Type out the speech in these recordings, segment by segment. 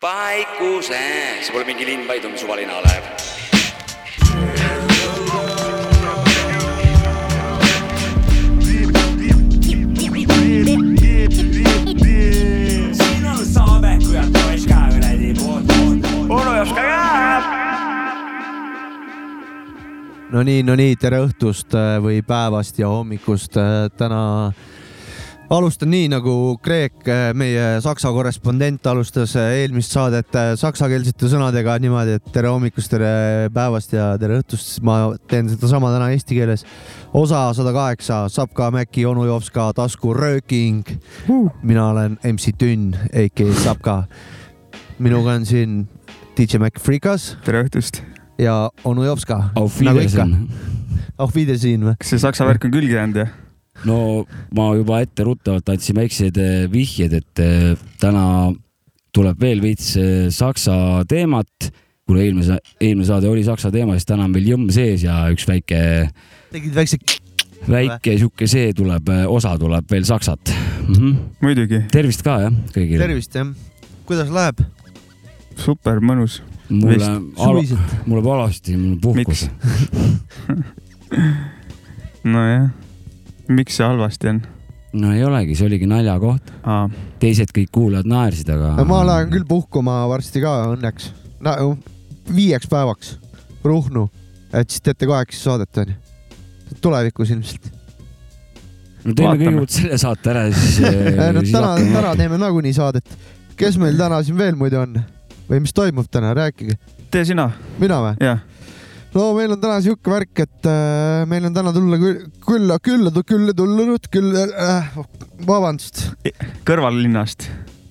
Paikuse, see pole mingi linn, vaid on suvaline alev. no nii, no nii, tere õhtust äh, või päevast ja hommikust. täna alustan nii nagu Kreek, meie Saksa korrespondent alustas äh, eelmist saadet äh, saksakeelsete sõnadega niimoodi, et tere hommikust, tere päevast ja tere õhtust. ma teen sedasama täna eesti keeles. osa sada kaheksa, Sapka, Mäkki, onu Jovska, taskurööking. mina olen MC Tünn, AK Sapka. minuga on siin DJ Mac Freekas tere õhtust. ja onu Jovska. Auf nagu ikka. Wiedersehen. Auf Wiedersehen või? kas see saksa värk on külge jäänud jah? No ma juba etteruttavalt andsin väiksed eh, vihjed, et eh, täna tuleb veel veits eh, saksa teemat. kuna eelmise, eelmine saade oli saksa teema, siis täna on meil jõmm sees ja üks väike, tegid väikse. väike sihuke see tuleb, osa tuleb veel saksat mm. -hmm. muidugi, tervist ka jah kõigile. tervist jah. kuidas läheb? super mõnus. mulle mulle pole halvasti, mul on puhkus nojah, miks see halvasti on? no ei olegi, see oligi naljakoht. teised kõik kuulajad naersid, aga. ma lähen küll puhkuma varsti ka õnneks no,. viieks päevaks Ruhnu, et siis teete kaheksa saadet onju. tulevikus ilmselt. no teeme Vaatame. kõigepealt selle saate ära, siis. no täna, täna teeme nagunii saadet. kes meil täna siin veel muidu on või mis toimub täna, rääkige. tee sina, mina või? jah. No meil on täna sihuke värk, et äh, meil on täna tulla küll, külla, külla, külla tulnud, küll äh,, vabandust, kõrvallinnast.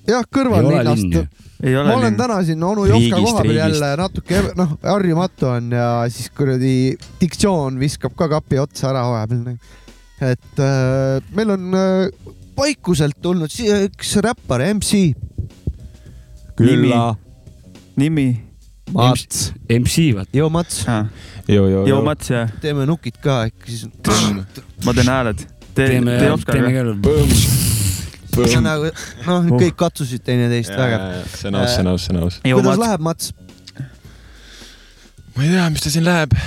jah, kõrvallinnast ma olen linn. täna siin onu Riigist, koha peal riigist. jälle natuke noh, harjumatu on ja siis kuradi diktsioon viskab ka kapi otsa ära vahepeal. et äh, meil on äh, Paikuselt tulnud siia üks räppar, MC. Külla. nimi? Mats. MC vaat. joo, Mats, joo, joo, joo, Mats ja teeme nukid ka äkki siis. ma teen hääled. tee, teeme teeme ka. nagu noh, kõik katsusid teineteist vägev. see on aus, see on aus, see on aus. kuidas Mats. läheb, Mats? ma ei tea, mis ta siin läheb.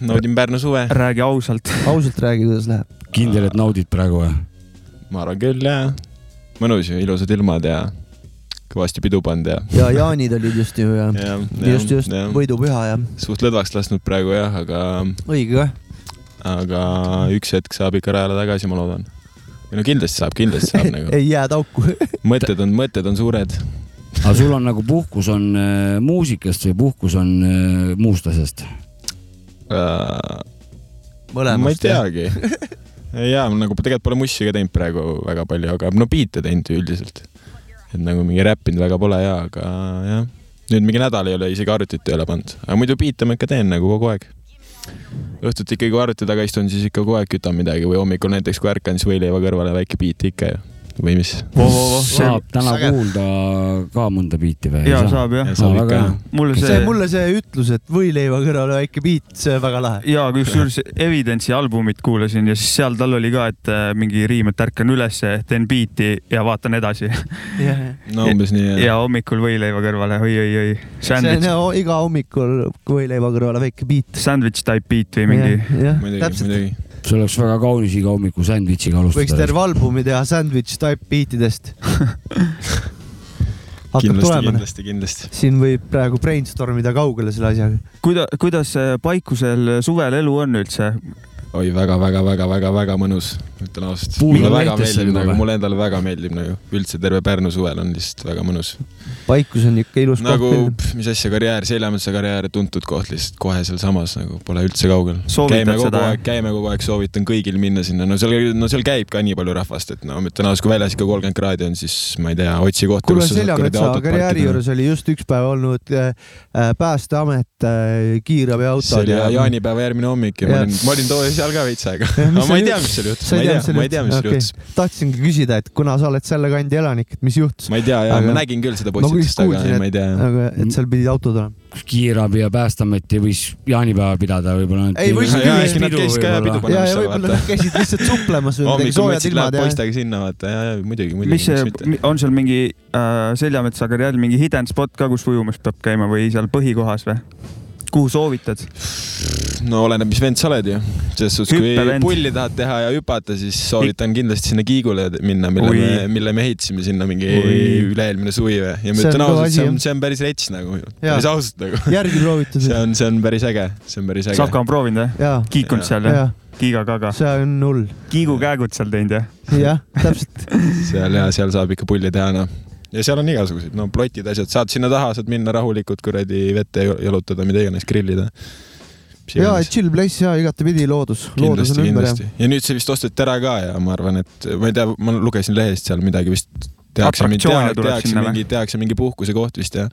naudin Pärnu suve. räägi ausalt. ausalt räägi, kuidas läheb. kindel, et naudid praegu või? ma arvan küll, jaa. mõnus ju, ilusad ilmad ja kõvasti pidu pannud ja. ja jaanid olid just ju ja ja, just, just võidupüha ja suht lõdvaks lasknud praegu jah, aga, õige ka. aga üks hetk saab ikka rajale tagasi, ma loodan. või no kindlasti saab, kindlasti saab nagu. ei jää tauku. mõtted on, mõtted on suured. aga sul on nagu puhkus on äh, muusikast või puhkus on äh, muust asjast? ma ei. teagi. jaa, ma nagu tegelikult pole mussi ka teinud praegu väga palju, aga no biite teinud üldiselt. Et nagu mingi räppinud väga pole ja, aga jah. nüüd mingi nädal ei ole isegi arvutit tööle pannud, aga muidu biite ma ikka teen nagu kogu aeg. õhtuti ikkagi, kui arvuti taga istun, siis ikka kogu aeg kütan midagi või hommikul näiteks, kui ärkan, siis võileiva kõrvale väike biit ikka ju. Või mis? saab täna Äge. kuulda ka mõnda biiti või? ja saab jah. saab väga ikka jah. mulle see see, mulle see ütlus, et võileiva kõrvale väike biit, see on väga lahe. ja kusjuures Evidence'i albumit kuulasin ja siis seal tal oli ka, et äh, mingi riim, et ärkan ülesse, teen biiti ja vaatan edasi no umbes nii jah. ja hommikul võileiva kõrvale oi, oi, oi. see on ju iga hommikul võileiva kõrvale väike biit. sandwich type beat või mingi. jah, muidugi, täpselt. muidugi. See oleks väga kaunis iga hommiku sandwich'iga võiks alustada. terve albumi teha sandwich type beatidest. hakkab kindlasti, tulema. kindlasti, kindlasti. siin võib praegu brainstorm ida kaugele selle asjaga. kuida-, kuidas äh, Paikusel suvel elu on üldse? oi väga, väga, väga, väga, väga mõnus, ütlen ausalt. Mulle väga meeldib nagu, mulle endale väga meeldib nagu üldse terve Pärnu suvel on lihtsalt väga mõnus. Paikus on ikka ilus nagu koht. mis asja, karjäär, Seljametsa karjäär, tuntud koht lihtsalt kohe sealsamas nagu pole üldse kaugel. Käime kogu seda, aeg, käime kogu aeg, soovitan kõigil minna sinna, no seal, no seal käib ka nii palju rahvast, et no ütlen ausalt, kui väljas ikka kolmkümmend kraadi on, siis ma ei tea, otsi kohta. kuule, Seljametsa karjääri juures oli just üks päev olnud äh, äh, Päästeamet äh,, kiirabiautod see oli jaanipäeva järgmine hommik ja ma Jah. olin, ma olin too seal ka veits aega. Aga ma ei tea, mis seal juhtus, ma ei tea, tea, ma ei tea, mis seal juhtus. tahtsingi küsida, et kuna sa oled selle kandi elanik, et mis juhtus, ma ei tea ja Aga- ma nägin küll seda No postitust, aga kuulsin, ma ei tea. aga et seal pidid autod olema. kiirabi ja Päästeameti võis jaanipäeva pidada võib-olla. Ei, võis küll. Äkki nad käis ka pidu panemas ja, ja võib-olla nad käisid lihtsalt suplemas või midagi hommikul soojad ilmad poistega sinna, vaata, ja, ja muidugi, muidugi. mis see, on seal mingi äh, Seljametsa karjääril mingi hidden spot ka, kus ujumas peab käima või seal põhikohas või? Kuhu soovitad? no oleneb, mis vend sa oled ju. selles suhtes, kui Hüppevend. pulli tahad teha ja hüpata, siis soovitan kindlasti sinna Kiigule minna, mille Oi. me, mille me ehitasime sinna mingi üle-eelmine suvi või. ja ma See on ütlen ausalt, see on see on päris rets nagu, päris ausalt nagu. järgi proovitud see. on, see on päris äge, see on päris äge. Saka on proovinud või? ja, kiikunud seal jah? ja kiiga-kaga. see on hull. kiigukäegud seal teinud jah? jah, täpselt. seal ja seal saab ikka pulli teha noh. Ja seal on igasuguseid, no plotid, asjad, saad sinna taha, saad minna rahulikult kuradi vette jalutada, mida iganes, grillida. ja, chill place ja igatepidi loodus, loodus kindlasti, on ümber ja. kindlasti. ja nüüd see vist osteti ära ka ja ma arvan, et ma ei tea, ma lugesin lehest seal midagi vist tehakse tehakse või? mingi, tehakse mingi puhkusekoht vist ja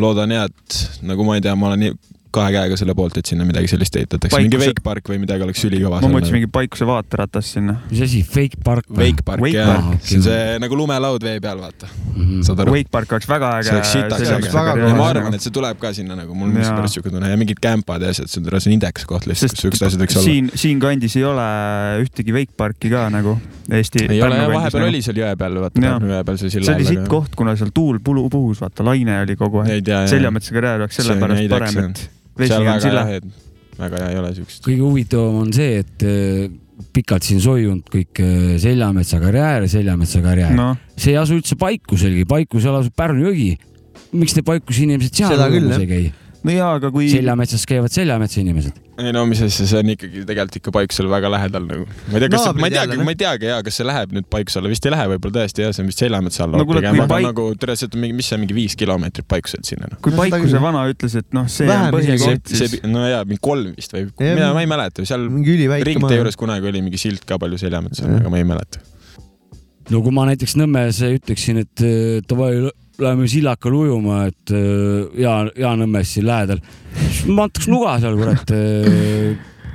loodan ja, et nagu ma ei tea, ma olen nii kahe käega selle poolt, et sinna midagi sellist ehitatakse, mingi Wake Park või midagi oleks ülikõva. ma mõtlesin mingi paikuse vaateratast sinna. mis asi, fake park Wake Park Wake jah Park., see on see nagu lumelaud vee peal, vaata, -hmm. saad aru? Wake Park oleks väga äge. see oleks sitaks äge. väga ja ma arvan, et see tuleb ka sinna nagu, mul on päris siuke tunne ja mingid kämpad ja asjad, see on, see on indekas koht lihtsalt, kus siuksed asjad võiks olla. siin, siinkandis ei ole ühtegi Wake Parki ka nagu Eesti. ei ole jah, vahepeal oli seal jõe peal, vaata. Pärnu jõe peal see see silla oli all, sitt koht, kuna seal tuul pulu- puhus, vaata laine oli kogu aeg. Seljametsa karjäär oleks See sellepärast parem, et seal väga silla. hea, väga hea ei ole siukest. kõige huvitavam on see, et äh, pikalt siin soiunud kõik äh, Seljametsa karjäär ja Seljametsa karjäär no.. see ei asu üldse Paikuselgi, Paikusel asub Pärnu jõgi. miks te Paikuse inimesed seal Seda küll, ujumas jah. ei käi? No jaa, aga kui. Seljametsas käivad Seljametsa inimesed. ei no mis asja, see on ikkagi tegelikult ikka Paikusel väga lähedal nagu. ma ei tea, kas, Naabrid ma ei teagi, ma ei teagi ja kas see läheb nüüd Paikusele, vist ei lähe võib-olla tõesti jah, see on vist Seljametsa alla No kuule, pigem, kui aga Paik- nagu tõenäoliselt on mingi, mis see on, mingi viis kilomeetrit Paikuselt sinna noh. kui No Paikuse vana ütles, et noh, see Vähem on põhikoht, see siis, no jaa, mingi kolm vist või, mina, ma ei mäleta, seal ringtee juures kunagi oli mingi silt ka palju Seljametsa, aga ma ei mäleta. no kui ma näiteks Nõmmes ütleksin, et äh, davai, läheme sillakal ujuma, et äh, Jaan, Jaanõmmes siin lähedal, ma antaks nuga seal, kurat.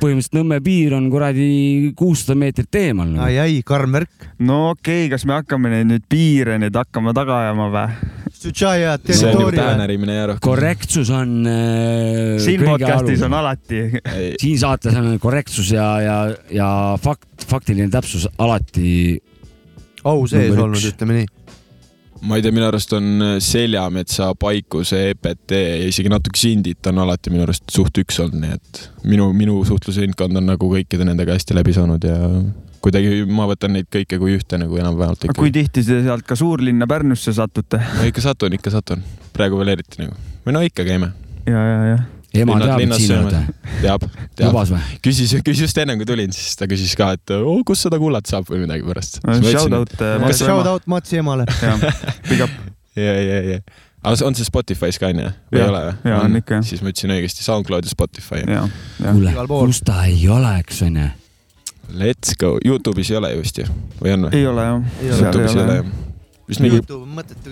põhimõtteliselt Nõmme piir on kuradi kuussada meetrit eemal no.. ai, ai, karm värk. no okei okay,, kas me hakkame neid nüüd piire nüüd hakkama taga ajama või? Sutšaja see on ju territoorium. täänärimine ja rohkem. korrektsus on äh, siin podcastis on alati. siin saates on korrektsus ja, ja, ja fakt, faktiline täpsus alati. au sees olnud, ütleme nii. Ma ei tea, minu arust on Seljametsa, Paikuse, EPT ja isegi natuke Sindit on alati minu arust suht üks olnud, nii et minu, minu suhtlusringkond on nagu kõikide nendega hästi läbi saanud ja kuidagi ma võtan neid kõiki kui ühte nagu enam-vähemalt kui tihti te sealt ka suurlinna Pärnusse satute? no ikka satun, ikka satun, praegu veel eriti nagu. või no ikka käime, ja, ja, ja. Ema teab, et sööme. oled. teab, teab. küsis, küsis just enne kui tulin, siis ta küsis ka, et oh, kus seda kullat saab või midagi pärast. Shout out. Kas Shout out Matsi emale. Big up. ja, ja, ja. aga on see Spotify's ka onju või ei ole või? Jaa, on ikka, jah. siis ma ütlesin õigesti Soundcloud ja Spotify. ja, ja. kuule kus ta ei oleks, onju. Let's go, Youtube'is ei ole ju vist ju või on või? ei ole jah. Youtube'is ei ole jah. Vist mingi.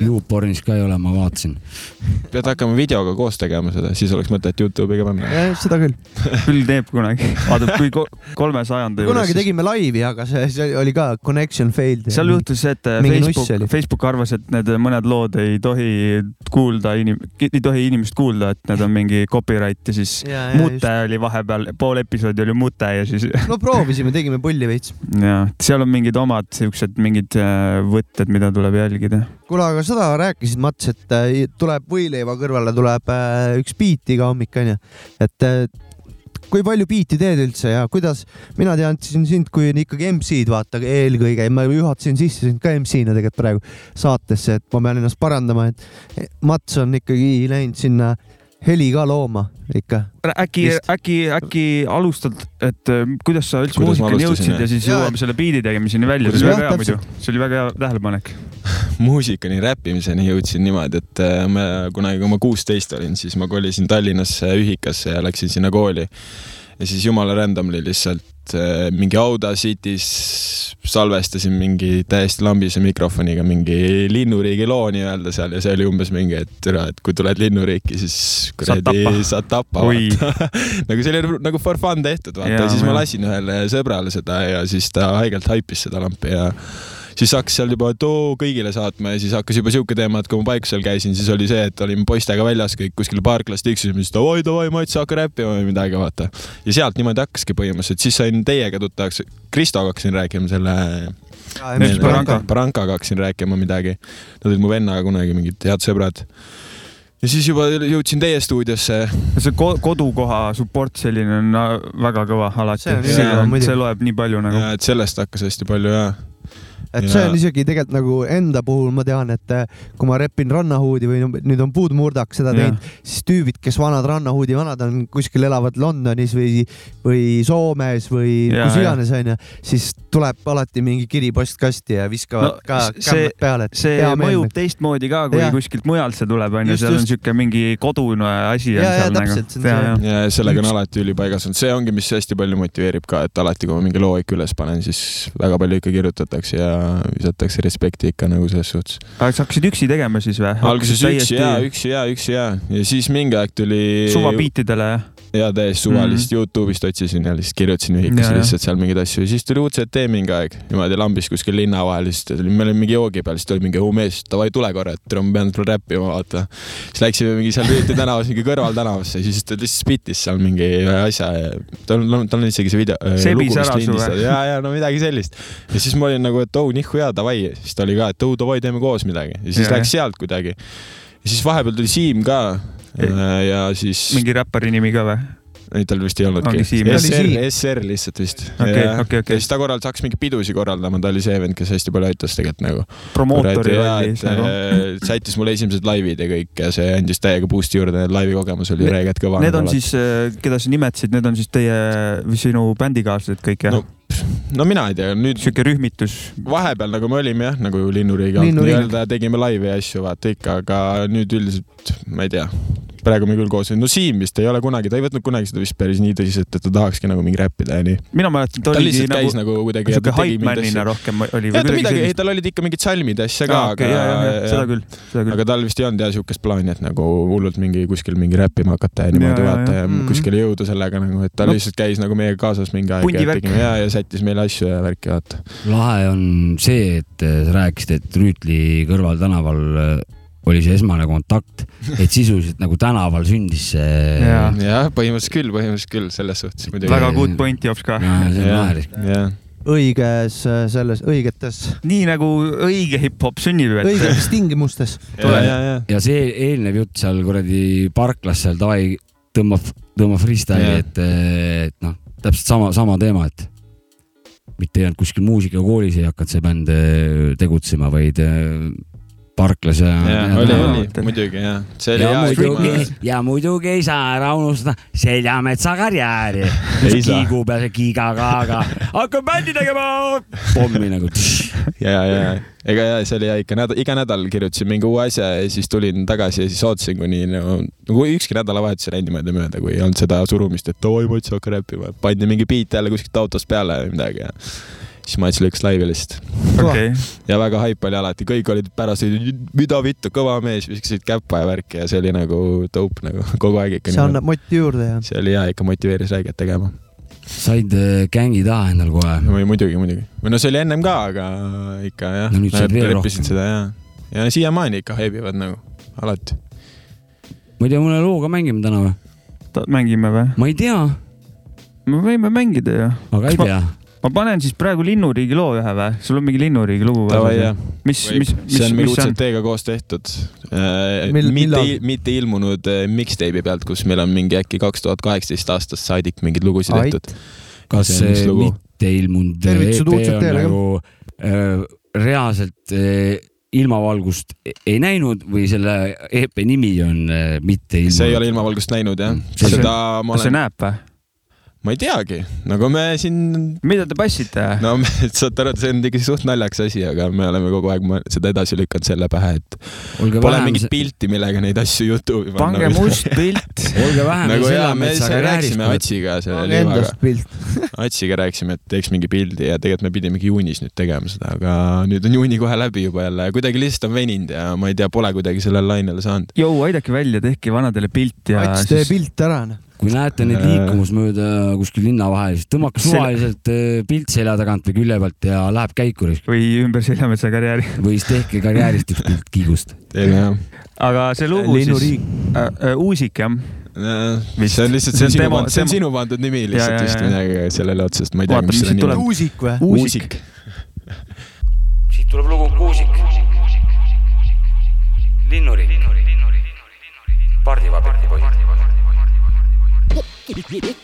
Youpornis ka ei ole, ma vaatasin. pead hakkama videoga koos tegema seda, siis oleks mõtet Youtube'i ka panna. seda küll. küll teeb kunagi. vaata, kui ko- kolmesajanda kunagi juures. tegime laivi, aga see, see oli ka connection failed. seal juhtus see, et nuss Facebook Facebook arvas, et need mõned lood ei tohi kuulda inim-, ei tohi inimest kuulda, et need on mingi copyright ja siis Ja, ja, mute oli vahepeal, pool episoodi oli mute ja siis no proovisime, tegime pulli veits. ja seal on mingid omad siuksed mingid äh, võtted, mida tuleb jälgida. kuule, aga seda rääkisid Mats, et äh, tuleb võileiva kõrvale tuleb äh, üks beat iga hommik onju, et äh, kui palju biiti teed üldse ja kuidas, mina teadsin sind kui ikkagi MC-d vaata eelkõige, ma juhatasin sisse sind ka MC-na tegelikult praegu saatesse, et ma pean ennast parandama, et Mats on ikkagi läinud sinna heli ka looma ikka. äkki äkki, äkki alustad, et äh, kuidas sa üldse muusikani jõudsid ja siis jõuame selle biidi tegemiseni välja, see oli väga hea muidu, see oli väga hea tähelepanek. muusikani, räppimiseni jõudsin niimoodi, et äh, ma kunagi, kui ma kuusteist olin, siis ma kolisin Tallinnasse ühikasse ja läksin sinna kooli. Ja siis jumala randomly lihtsalt äh, mingi Audacity's salvestasin mingi täiesti lambise mikrofoniga mingi linnuriigi loo nii-öelda seal ja see oli umbes mingi, et tere, et kui tuled linnuriiki, siis kuradi saad tappa, nagu see oli nagu for fun tehtud, vaata, ja siis ma lasin ühele sõbrale seda ja siis ta haigelt haipis seda lampi ja siis hakkas seal juba too kõigile saatma ja siis hakkas juba siuke teema, et kui ma Paikusel käisin, siis oli see, et olime poistega väljas kõik kuskil parklas tiksusime, siis davai, davai, Mats, hakka räppima või midagi, vaata. ja sealt niimoodi hakkaski põhimõtteliselt, siis sain teiega tuttavaks, Kristoga hakkasin rääkima selle Baranka. Barankaga hakkasin rääkima midagi. Nad olid mu vennaga kunagi mingid head sõbrad ja siis juba jõudsin teie stuudiosse. see kodukoha support selline on väga kõva alati. see, see loeb nii palju nagu. et sellest hakkas hästi palju ja et ja... see on isegi tegelikult nagu enda puhul ma tean, et eh, kui ma repin rannahuudi või nüüd on puudmurdak seda teinud, siis tüübid, kes vanad rannahuudi vanad on, kuskil elavad Londonis või, või Soomes või ja, kus iganes onju, siis tuleb alati mingi kiri postkasti ja viskavad no, ka kämmad peale. see mõjub teistmoodi ka, kui ja. kuskilt mujalt see tuleb onju, seal on siuke mingi kodune asi on ja, seal ja, nagu. ja, ja. ja sellega on alati ülipaigas olnud, see ongi, mis hästi palju motiveerib ka, et alati, kui ma mingi loo ikka üles panen, siis väga palju ikka kirjutatakse ja visatakse respekti ikka nagu selles suhtes. aga sa hakkasid üksi tegema siis või? alguses üksi ja, üksi ja, üksi ja ja siis mingi aeg tuli. suvabiitidele jah? Ja täiesti suvalist mm -hmm. Youtube'ist otsisin ja lihtsalt kirjutasin ühikasse lihtsalt seal mingeid asju ja siis tuli UCT mingi aeg niimoodi lambis kuskil linna vahel, siis me olime mingi joogi peal, siis tuli mingi oh mees, davai tule korra, et ma pean sulle räppima, vaata. siis läksime mingi seal Rüütli tänavas mingi kõrvaltänavasse, siis ta lihtsalt spitis seal mingi ühe asja ja tal on, tal on isegi see video. sebis ära su või? ja, ja no midagi sellist. ja siis ma olin nagu, et oh nihu hea, davai, siis ta oli ka, et oh davai, teeme koos midagi ja siis ja, läks sealt kuidagi. ja siis vahepeal tuli Siim ka Äh, ja siis. mingi räppari nimi ka või? ei, tal vist ei olnudki. SR, SR lihtsalt vist. okei, okei, okei. ja siis ta korraldas, hakkas mingeid pidusid korraldama, ta oli see vend, kes hästi palju aitas tegelikult nagu. promootori rollis nagu. Äh, sättis mulle esimesed laivid ja kõik ja see andis täiega boost'i juurde, laivi kogemus oli reeget kõva. Need on siis, äh, keda sa nimetasid, need on siis teie või sinu bändikaaslased kõik jah no.? no mina ei tea, nüüd. sihuke rühmitus. vahepeal nagu me olime jah, nagu Linnuriigiga nii-öelda tegime laivi ja asju vaata ikka, aga nüüd üldiselt ma ei tea praegu me küll koos, no Siim vist ei ole kunagi, ta ei võtnud kunagi seda vist päris nii tõsiselt, et ta tahakski nagu mingi räppida ja nii. mina mäletan, ta oligi ta nagu, nagu kuidagi. siuke hype-man'ina rohkem oli. ja ta midagi, ei tal olid ikka mingid salmid ja asja ka, aga. seda küll, seda küll. aga tal vist ei olnud jah siukest plaani, et nagu hullult mingi kuskil mingi räppima hakata ja niimoodi vaata ja, ja mm. kuskile jõuda sellega nagu, et ta no. lihtsalt käis nagu meiega kaasas mingi aeg ja tegime ja, ja sättis meile asju ja värki vaata. lahe on see, et sa rääkisid, et Rüütli kõrval tänaval oli see esmane kontakt, et sisuliselt nagu tänaval sündis see. jah ja,, põhimõtteliselt küll, põhimõtteliselt küll, selles suhtes muidugi. väga good point, Jops ka. õiges selles, õigetes. nii nagu õige hip-hop sünnib. õigetes tingimustes. ja, ja, ja. ja see eelnev jutt seal kuradi parklas seal davai, tõmbab, tõmbab freestyle'i, et, et noh, täpselt sama, sama teema, et mitte ei olnud kuskil muusikakoolis ei hakanud see bänd tegutsema, vaid parklas ja. ja, oli, oli muidugi jah. ja muidugi, ja muidugi ei saa ära unustada Seljametsa karjääri. kiigu peal see kiigaga, aga hakkab bändi tegema. pommi nagu. ja, ja, ega ja see oli ja ikka nädal, iga nädal kirjutasin mingi uue asja ja siis tulin tagasi ja siis ootasin, kuni no, nagu ükski nädalavahetus ei läinud niimoodi mööda, kui ei olnud seda surumist, et oi, Mats hakka räppima. pandi mingi beat jälle kuskilt autost peale või midagi ja siis Mats lükkas laivi lihtsalt okay.. ja väga haip oli alati, kõik olid pärast, mida vittu, kõva mees, viskasid käppa ja värki ja see oli nagu dope nagu kogu aeg ikka. see annab motti juurde ja. see oli hea, ikka motiveeris räiget tegema. said äh, gängi taha endal kohe? või muidugi, muidugi. või no see oli ennem ka, aga ikka jah no,. Nad leppisid seda ja, ja siiamaani ikka heibivad nagu, alati. ma ei tea, mõne looga mängime täna või? mängime või? ma ei tea. me võime mängida ju. aga ei pea ma panen siis praegu Linnuriigi loo ühe või? sul on mingi Linnuriigi lugu või? mis, mis, mis, see on meil UCT-ga koos tehtud äh,. mitte, mitte ilmunud äh, mixtape'i pealt, kus meil on mingi äkki kaks tuhat kaheksateist aastast saadik mingeid lugusid Ait. tehtud. kas see, see mitte ilmunud EP on nagu äh, reaalselt äh, ilmavalgust e-, ei näinud või selle EP nimi on äh, mitte ilmunud? see ei ole ilmavalgust näinud jah. seda ma olen. kas see näeb või? Ma ei teagi, nagu me siin, mida te passite? no me, saate aru, see on ikkagi suht naljakas asi, aga me oleme kogu aeg seda edasi lükanud selle pähe, et olge pole vähem, mingit pilti, millega neid asju Youtube'i pange must pilt. olge vähem nagu jaa, me rääkisime. Atsiga selle liivaga. Atsiga rääkisime, et teeks mingi pildi ja tegelikult me pidimegi juunis nüüd tegema seda, aga nüüd on juuni kohe läbi juba jälle ja kuidagi lihtsalt on veninud ja ma ei tea, pole kuidagi sellele lainele saanud. jõu, aidake välja, tehke vanadele pilt ja Ats, tee pilt ära, noh. Kui näete neid Äh. liikumas mööda kuskil linna vahel, siis tõmmake Sel- suvaliselt äh, pilt selja tagant või külje pealt ja läheb käiku või ümber Seljametsa karjääri. või siis tehke karjäärist üks pilt kiigust. aga see lugu siis linnuriik. äh,, äh, Uusik jah, Vist. see on lihtsalt, See on sinu see on sinu pandud nimi lihtsalt ja, vist ja, ja. midagi sellele otsast, ma ei tea, mis selle nimi on. uusik või? Uusik. siit tuleb lugu Kuusik. linnuriik. pardivabrik poisid. Ich, ich, ich,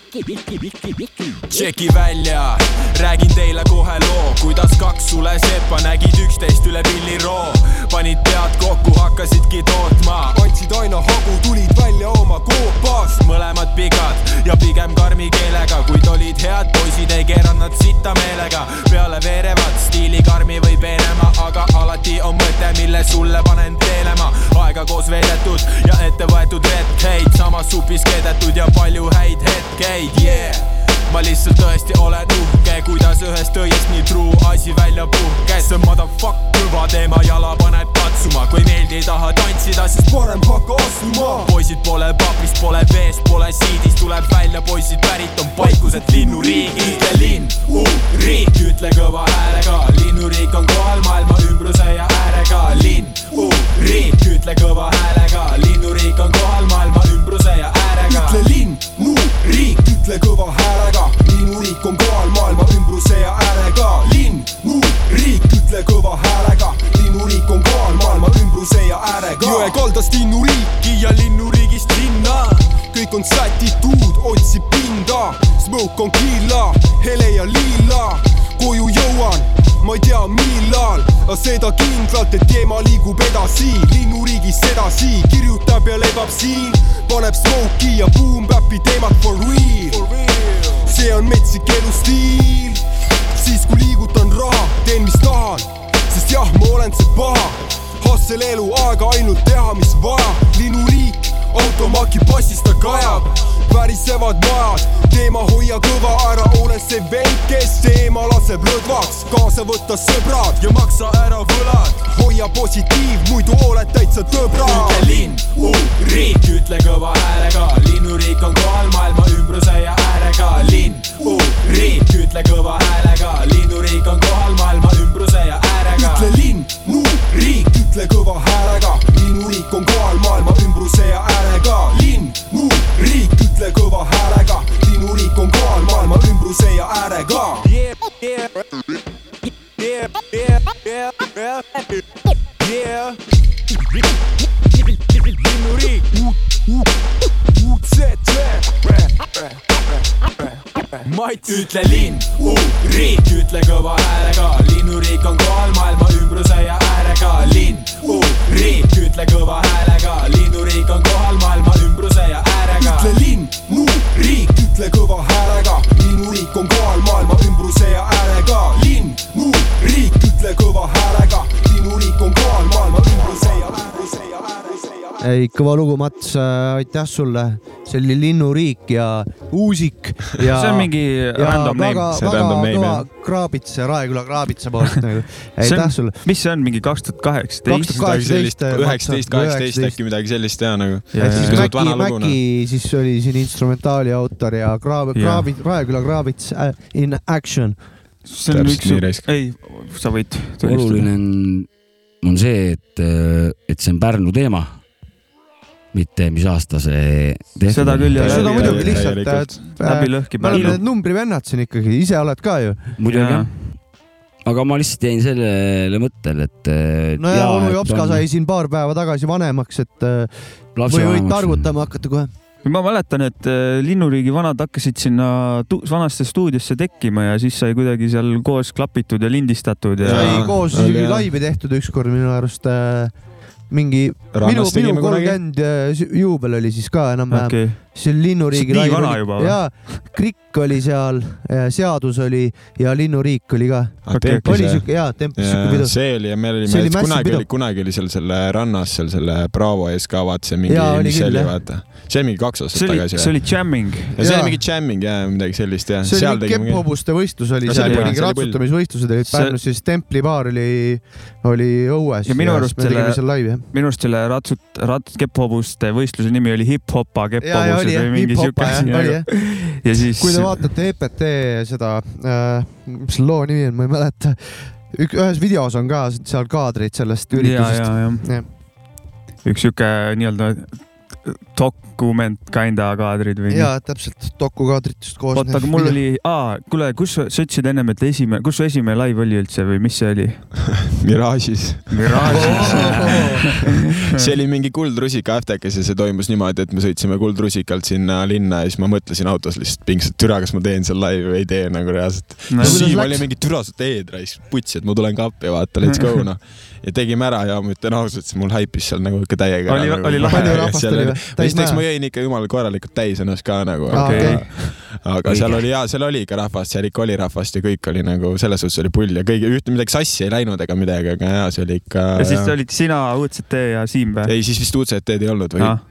tšeki välja, räägin teile kohe loo, kuidas kaks suleseppa nägid üksteist üle pilliroo. panid pead kokku, hakkasidki tootma, andsid aina hagu, tulid välja oma koopast. mõlemad pikad ja pigem karmi keelega, kuid olid head poisid, ei keeranud nad sitta meelega. peale veerevad stiili karmi või peenema, aga alati on mõte, mille sulle panen teelema. aega koos veedetud ja ette võetud retkeid, samas supis keedetud ja palju häid hetkeid, yeah ma lihtsalt tõesti olen uhke, kuidas ühest õiest nii truu asi välja puhkes. see motherfuck kõva teema, jala paned katsuma, kui meeldi ei taha tantsida, siis parem hakka astuma. poisid pole papist, pole veest, pole siidist, tuleb välja, poisid pärit on paikuselt linnuriigid. ütle linn, riik, ütle kõva häälega, linnuriik on kohal maailma ümbruse ja äärega. linn, riik, ütle kõva häälega, linnuriik on kohal maailma ümbruse ja äärega. ütle linn, riik, ütle kõva häälega, linnuriik on kohal maailma ümbruse ja äärega. linn, riik, ütle kõva häälega, linnuriik on kohal maailma ümbruse ja äärega. jõe kaldast linnuriiki ja linnuriigist linna, kõik on sätitud, otsib pinda, smoke on killa, hele ja lilla, koju jõuan ma ei tea millal, aga seda kindlalt, et teema liigub edasi, linnuriigist edasi, kirjutab ja lebab siin, paneb smoke'i ja boom-bap'i teemat for real. see on metsik elustiil, siis kui liigutan raha, teen mis tahan, sest jah, ma olen see paha, Hustle elu aega ainult teha, mis vaja, linnuriik, automaki passis ta kajab värisevad majad, teema hoia kõva ära, ole see vend, kes teema laseb lõdvaks, kaasa võtta sõbrad ja maksa ära võlad. hoia positiiv, muidu oled täitsa tõbra. ütle linn, riik, ütle kõva häälega, linnuriik on kohal maailma ümbruse ja äärega. linn, riik, ütle kõva häälega, linnuriik on kohal maailma ümbruse ja äärega. ütle linn, riik, ütle kõva häälega, linnuriik on kohal maailma ümbruse ja äärega. riik, ütle kõva häälega, linnuriik on kohal maailma ümbruse ja äärega. Yeah, yeah, yeah, yeah, yeah, yeah, yeah. linnuriik, UCC. Mats, ütle linn, riik, ütle kõva häälega, linnuriik on kohal maailma ümbruse ja äärega. linn, riik, ütle kõva häälega, riik, ütle kõva häälega, linnuriik on kohal maailma ümbruse ja äärega. linn, riik, ütle kõva häälega, linnuriik on kohal maailma ümbruse ja ja ei, kõva lugu, Mats, aitäh sulle. See oli Linnuriik ja Uusik ja. see on mingi random name. See on random name, jah. Kraabits, Raeküla Kraabitsa poolt nagu. aitäh sulle. mis see on, mingi kaks tuhat kaheksateist? 2018, üheksateist, kaheksateist 19. äkki midagi sellist ja nagu. Ja, Pisut Mäki. Mäki siis oli siin instrumentaali autor ja Kraab-, Jah. Kraabit, Raeküla Kraabits äh, in action. see on üks ei, sa võid. oluline on, on see, et, et see on Pärnu teema. Mitte mis aasta see tehtud Seda on. küll, jah. seda muidugi lihtsalt täielikult., läbi lõhki me oleme need numbrimennad siin ikkagi, ise oled ka ju. muidugi jah, aga ma lihtsalt jäin sellele mõttele, et. no ja onu Jopska sai siin paar päeva tagasi vanemaks, et äh, või võid targutama hakata kohe. ma mäletan, et äh, Linnuriigi vanad hakkasid sinna tu- vanasse stuudiosse tekkima ja siis sai kuidagi seal koos klapitud ja lindistatud ja sai koos isegi laivi tehtud ükskord minu arust äh, mingi minu, rannas minu kunagi. kolmkümmend äh, juubel oli siis ka enam-vähem okei, see oli linnuriigi Nii vana oli- juba või? jaa, Krikk oli seal, seadus oli ja linnuriik oli ka. Okei, okei. oli siuke jaa, templis siuke ja pidu. see oli ja me See olime oli, kunagi oli, kunagi oli seal selle rannas seal selle Bravo ees ka vaata see mingi Jaa,, oli mis see oli jah. vaata. see oli mingi kaks aastat see oli, tagasi. see oli jamming. ja see Jaa. oli mingi jamming ja midagi sellist ja. see oli kepphobuste võistlus oli seal oli-, oli pull. ratsutamisvõistlused olid Pärnus, siis templibaar oli, oli õues. Ja minu arust selle- seal laivi jah. minu arust selle ratsut, rat-, kepphobuste võistluse nimi oli hip-hopa kepphobused või mingi siuke asi ja siis kui te vaatate EPT seda äh,, mis loo nimi on, ma ei mäleta. ühes videos on ka seal kaadrid sellest üritusest. üks siuke nii-öelda dokument kinda kaadrid või? ja täpselt dokukaadritest koos. oota, aga mul oli, aa, kuule, kus sa sa ütlesid ennem, et esimene, kus su esimene live oli üldse või mis see oli? Mirage'is. Mirage'is. see oli mingi kuldrusika aftekas ja see toimus niimoodi, et me sõitsime kuldrusikalt sinna linna ja siis ma mõtlesin autos lihtsalt pingsalt, türa, kas ma teen seal laivi või ei tee nagu reaalselt. No Siim oli mingi türa sa teed raisk, putsi, et ma tulen ka appi, vaata, let's go noh. ja tegime ära ja ma ütlen ausalt, mul haipis seal nagu ikka täiega. Oli- oli lahe. palju rahvast oli või? Esiteks ma jõin ikka jumala korralikult täis ennast ka nagu Aa, aga, okei. aga seal oli jaa, seal oli ikka rahvast, seal ikka oli rahvast ja kõik oli nagu selles suhtes oli pull ja kõige ühte midagi sassi ei läinud ega midagi, aga jaa, see oli ikka. ja siis olid sina, UCT ja Siim või? ei, siis vist UCT-d ei olnud või Ah,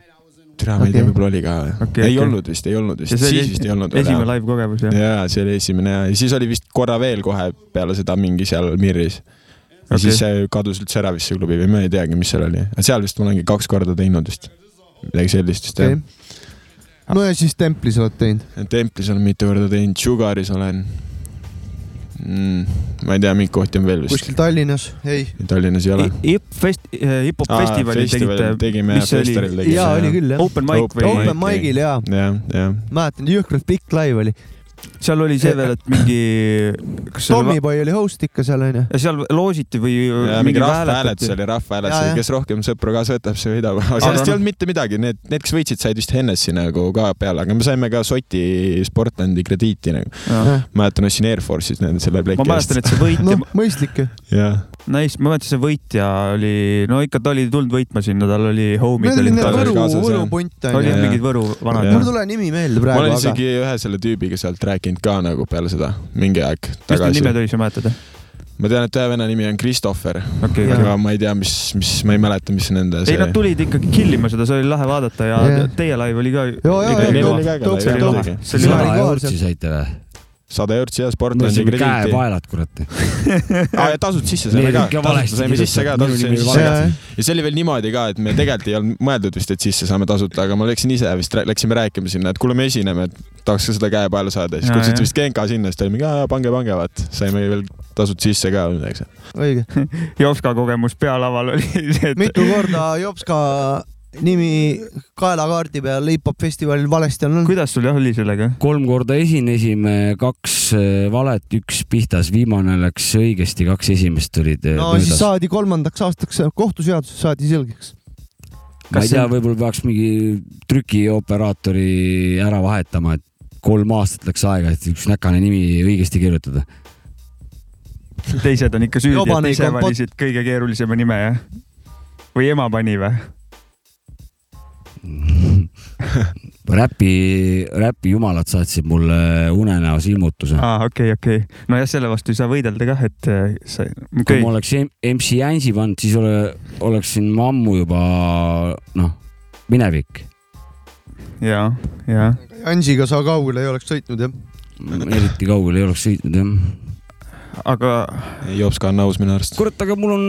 türa, ma ei tea, võib-olla oli ka. Okei, ei okei. olnud vist, ei olnud vist, ja siis vist ei olnud esimene live kogemus jah? jaa, see oli esimene ja, ja siis oli vist korra veel kohe peale seda mingi seal Mirris. ja Okei. siis see kadus üldse ära vist see klubi või ma ei teagi, mis seal oli, seal vist ma olengi kaks korda teinud vist, midagi sellist vist okei jah.. no ja siis templis oled teinud. Templis olen mitu korda teinud, Sugaris olen mm,. ma ei tea, mingi kohti on veel vist, kuskil Tallinnas, ei. Tallinnas ei ole. Hip fest-, hip-hop festivali tegite, tegime oli? festivalil tegime. jaa, oli küll jah. open mic Open või Open? mic'il jaa, jah, jah. mäletan jõhkralt pikk live oli. Seal oli see veel, et mingi, Tommyboy oli host ikka seal onju. ja seal loositi või mingi rahvahääletus oli, rahvahääletus kes rohkem sõpru kaasa võtab, see võidab. aga sellest ei olnud mitte midagi, need, need, kes võitsid, said vist Hennessy nagu ka peale, aga me saime ka Soti Sportlandi krediiti nagu. mäletan, ostsin Air Force'is nende selle pleki ma mäletan, et see võitja noh, mõistlik ju. jah, Nice, ma mäletan, see võitja oli, no ikka ta oli tulnud võitma sinna, tal oli homid olid olid tal oli Võru, kaasas, Võru jah. punt olid onju Jah.. mingid Võru vanad Jah. mul ei tule nimi meelde ma praegu, olen aga isegi ühe selle tüübiga sealt rääkinud ka nagu peale seda mingi aeg mis need tagasi nimed. olid, sa mäletad? ma tean, et ühe venna nimi on Christopher, okei, Jah. okei. aga ma ei tea, mis, mis, ma ei mäleta, mis nende ei, nad tulid ikkagi kill ima seda, see oli lahe vaadata ja Jah. teie live oli ka. See oli lahe eurtsi seal. saite või? Sada eurtsi ja mul on Sportlandi krediiti. käepaelad, kurat. aa, ja tasud sisse saime ka, valesti saime sisse ka, tasud saime sisse ka ja see oli veel niimoodi ka, et me tegelikult ei olnud mõeldud vist, et sisse saame tasuta, aga ma läksin ise vist, läksime rääkima sinna, et kuule, me esineme, et tahaks ka seda käepaela saada. siis kutsuti vist Genka sinna, siis ta oli mingi, pange, pange, vaat. saime veel tasud sisse ka või midagi õige. Jopska kogemus pealaval oli see, et mitu korda Jopska nimi kaelakaardi peal hip-hop festivalil valesti on olnud. kuidas sul jah oli sellega? kolm korda esinesime, kaks äh, valet, üks pihtas, viimane läks õigesti, kaks esimest tulid äh, no möödas siis. saadi kolmandaks aastaks kohtuseaduses saadi selgeks. ma Kas ei tea, võib-olla peaks mingi trükioperaatori ära vahetama, et kolm aastat läks aega, et üks näkane nimi õigesti kirjutada. teised on ikka süüdi, et ise valisid kõige keerulisema nime jah? või ema pani või? räpi, räpijumalad saatsid mulle unenäos ilmutuse. aa, okei, okei. nojah, selle vastu ei saa võidelda kah, et äh, sa, kui okei ma oleks MC Ansi pannud, siis ole, oleksin ma ammu juba noh, minevik. ja, ja Ansiga sa kaugele ei oleks sõitnud jah? eriti kaugele ei oleks sõitnud jah. aga Jopska on aus minu arust. kurat, aga mul on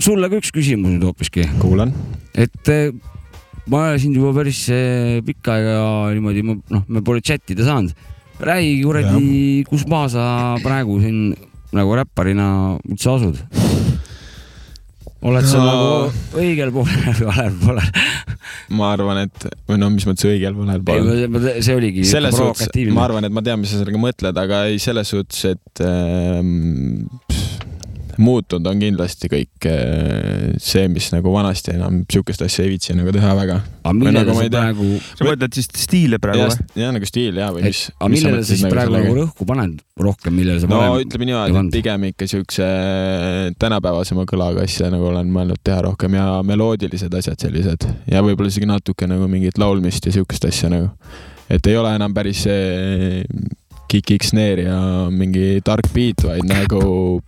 sulle ka üks küsimus nüüd hoopiski, kuulan. et eh, ma sind juba päris eh, pikka aega niimoodi, noh, me pole chat ida saanud. räägi kuradi, kus maha sa praegu siin nagu räpparina üldse asud? oled sa No. nagu õigel poolel või valel poolel? ma arvan, et või no mis mõttes õigel poolel poolel. see oligi selles suhtes, ma. arvan, et ma tean, mis sa sellega mõtled, aga ei selles suhtes, et ähm, muutunud on kindlasti kõik eh, see, mis nagu vanasti enam sihukest asja ei viitsi nagu teha väga. aga millele nagu sa praegu, sa mõtled siis stiile praegu või? ja nagu stiil ja, või mis. aga millele sa siis praegu nagu rõhku paned rohkem, millele sa no varem ütleme niimoodi, et pigem ikka siukse tänapäevasema kõlaga asja nagu olen mõelnud teha rohkem ja meloodilised asjad sellised ja võib-olla isegi natuke nagu mingit laulmist ja siukest asja nagu. et ei ole enam päris see kick-kick snare ja mingi tark beat, vaid nagu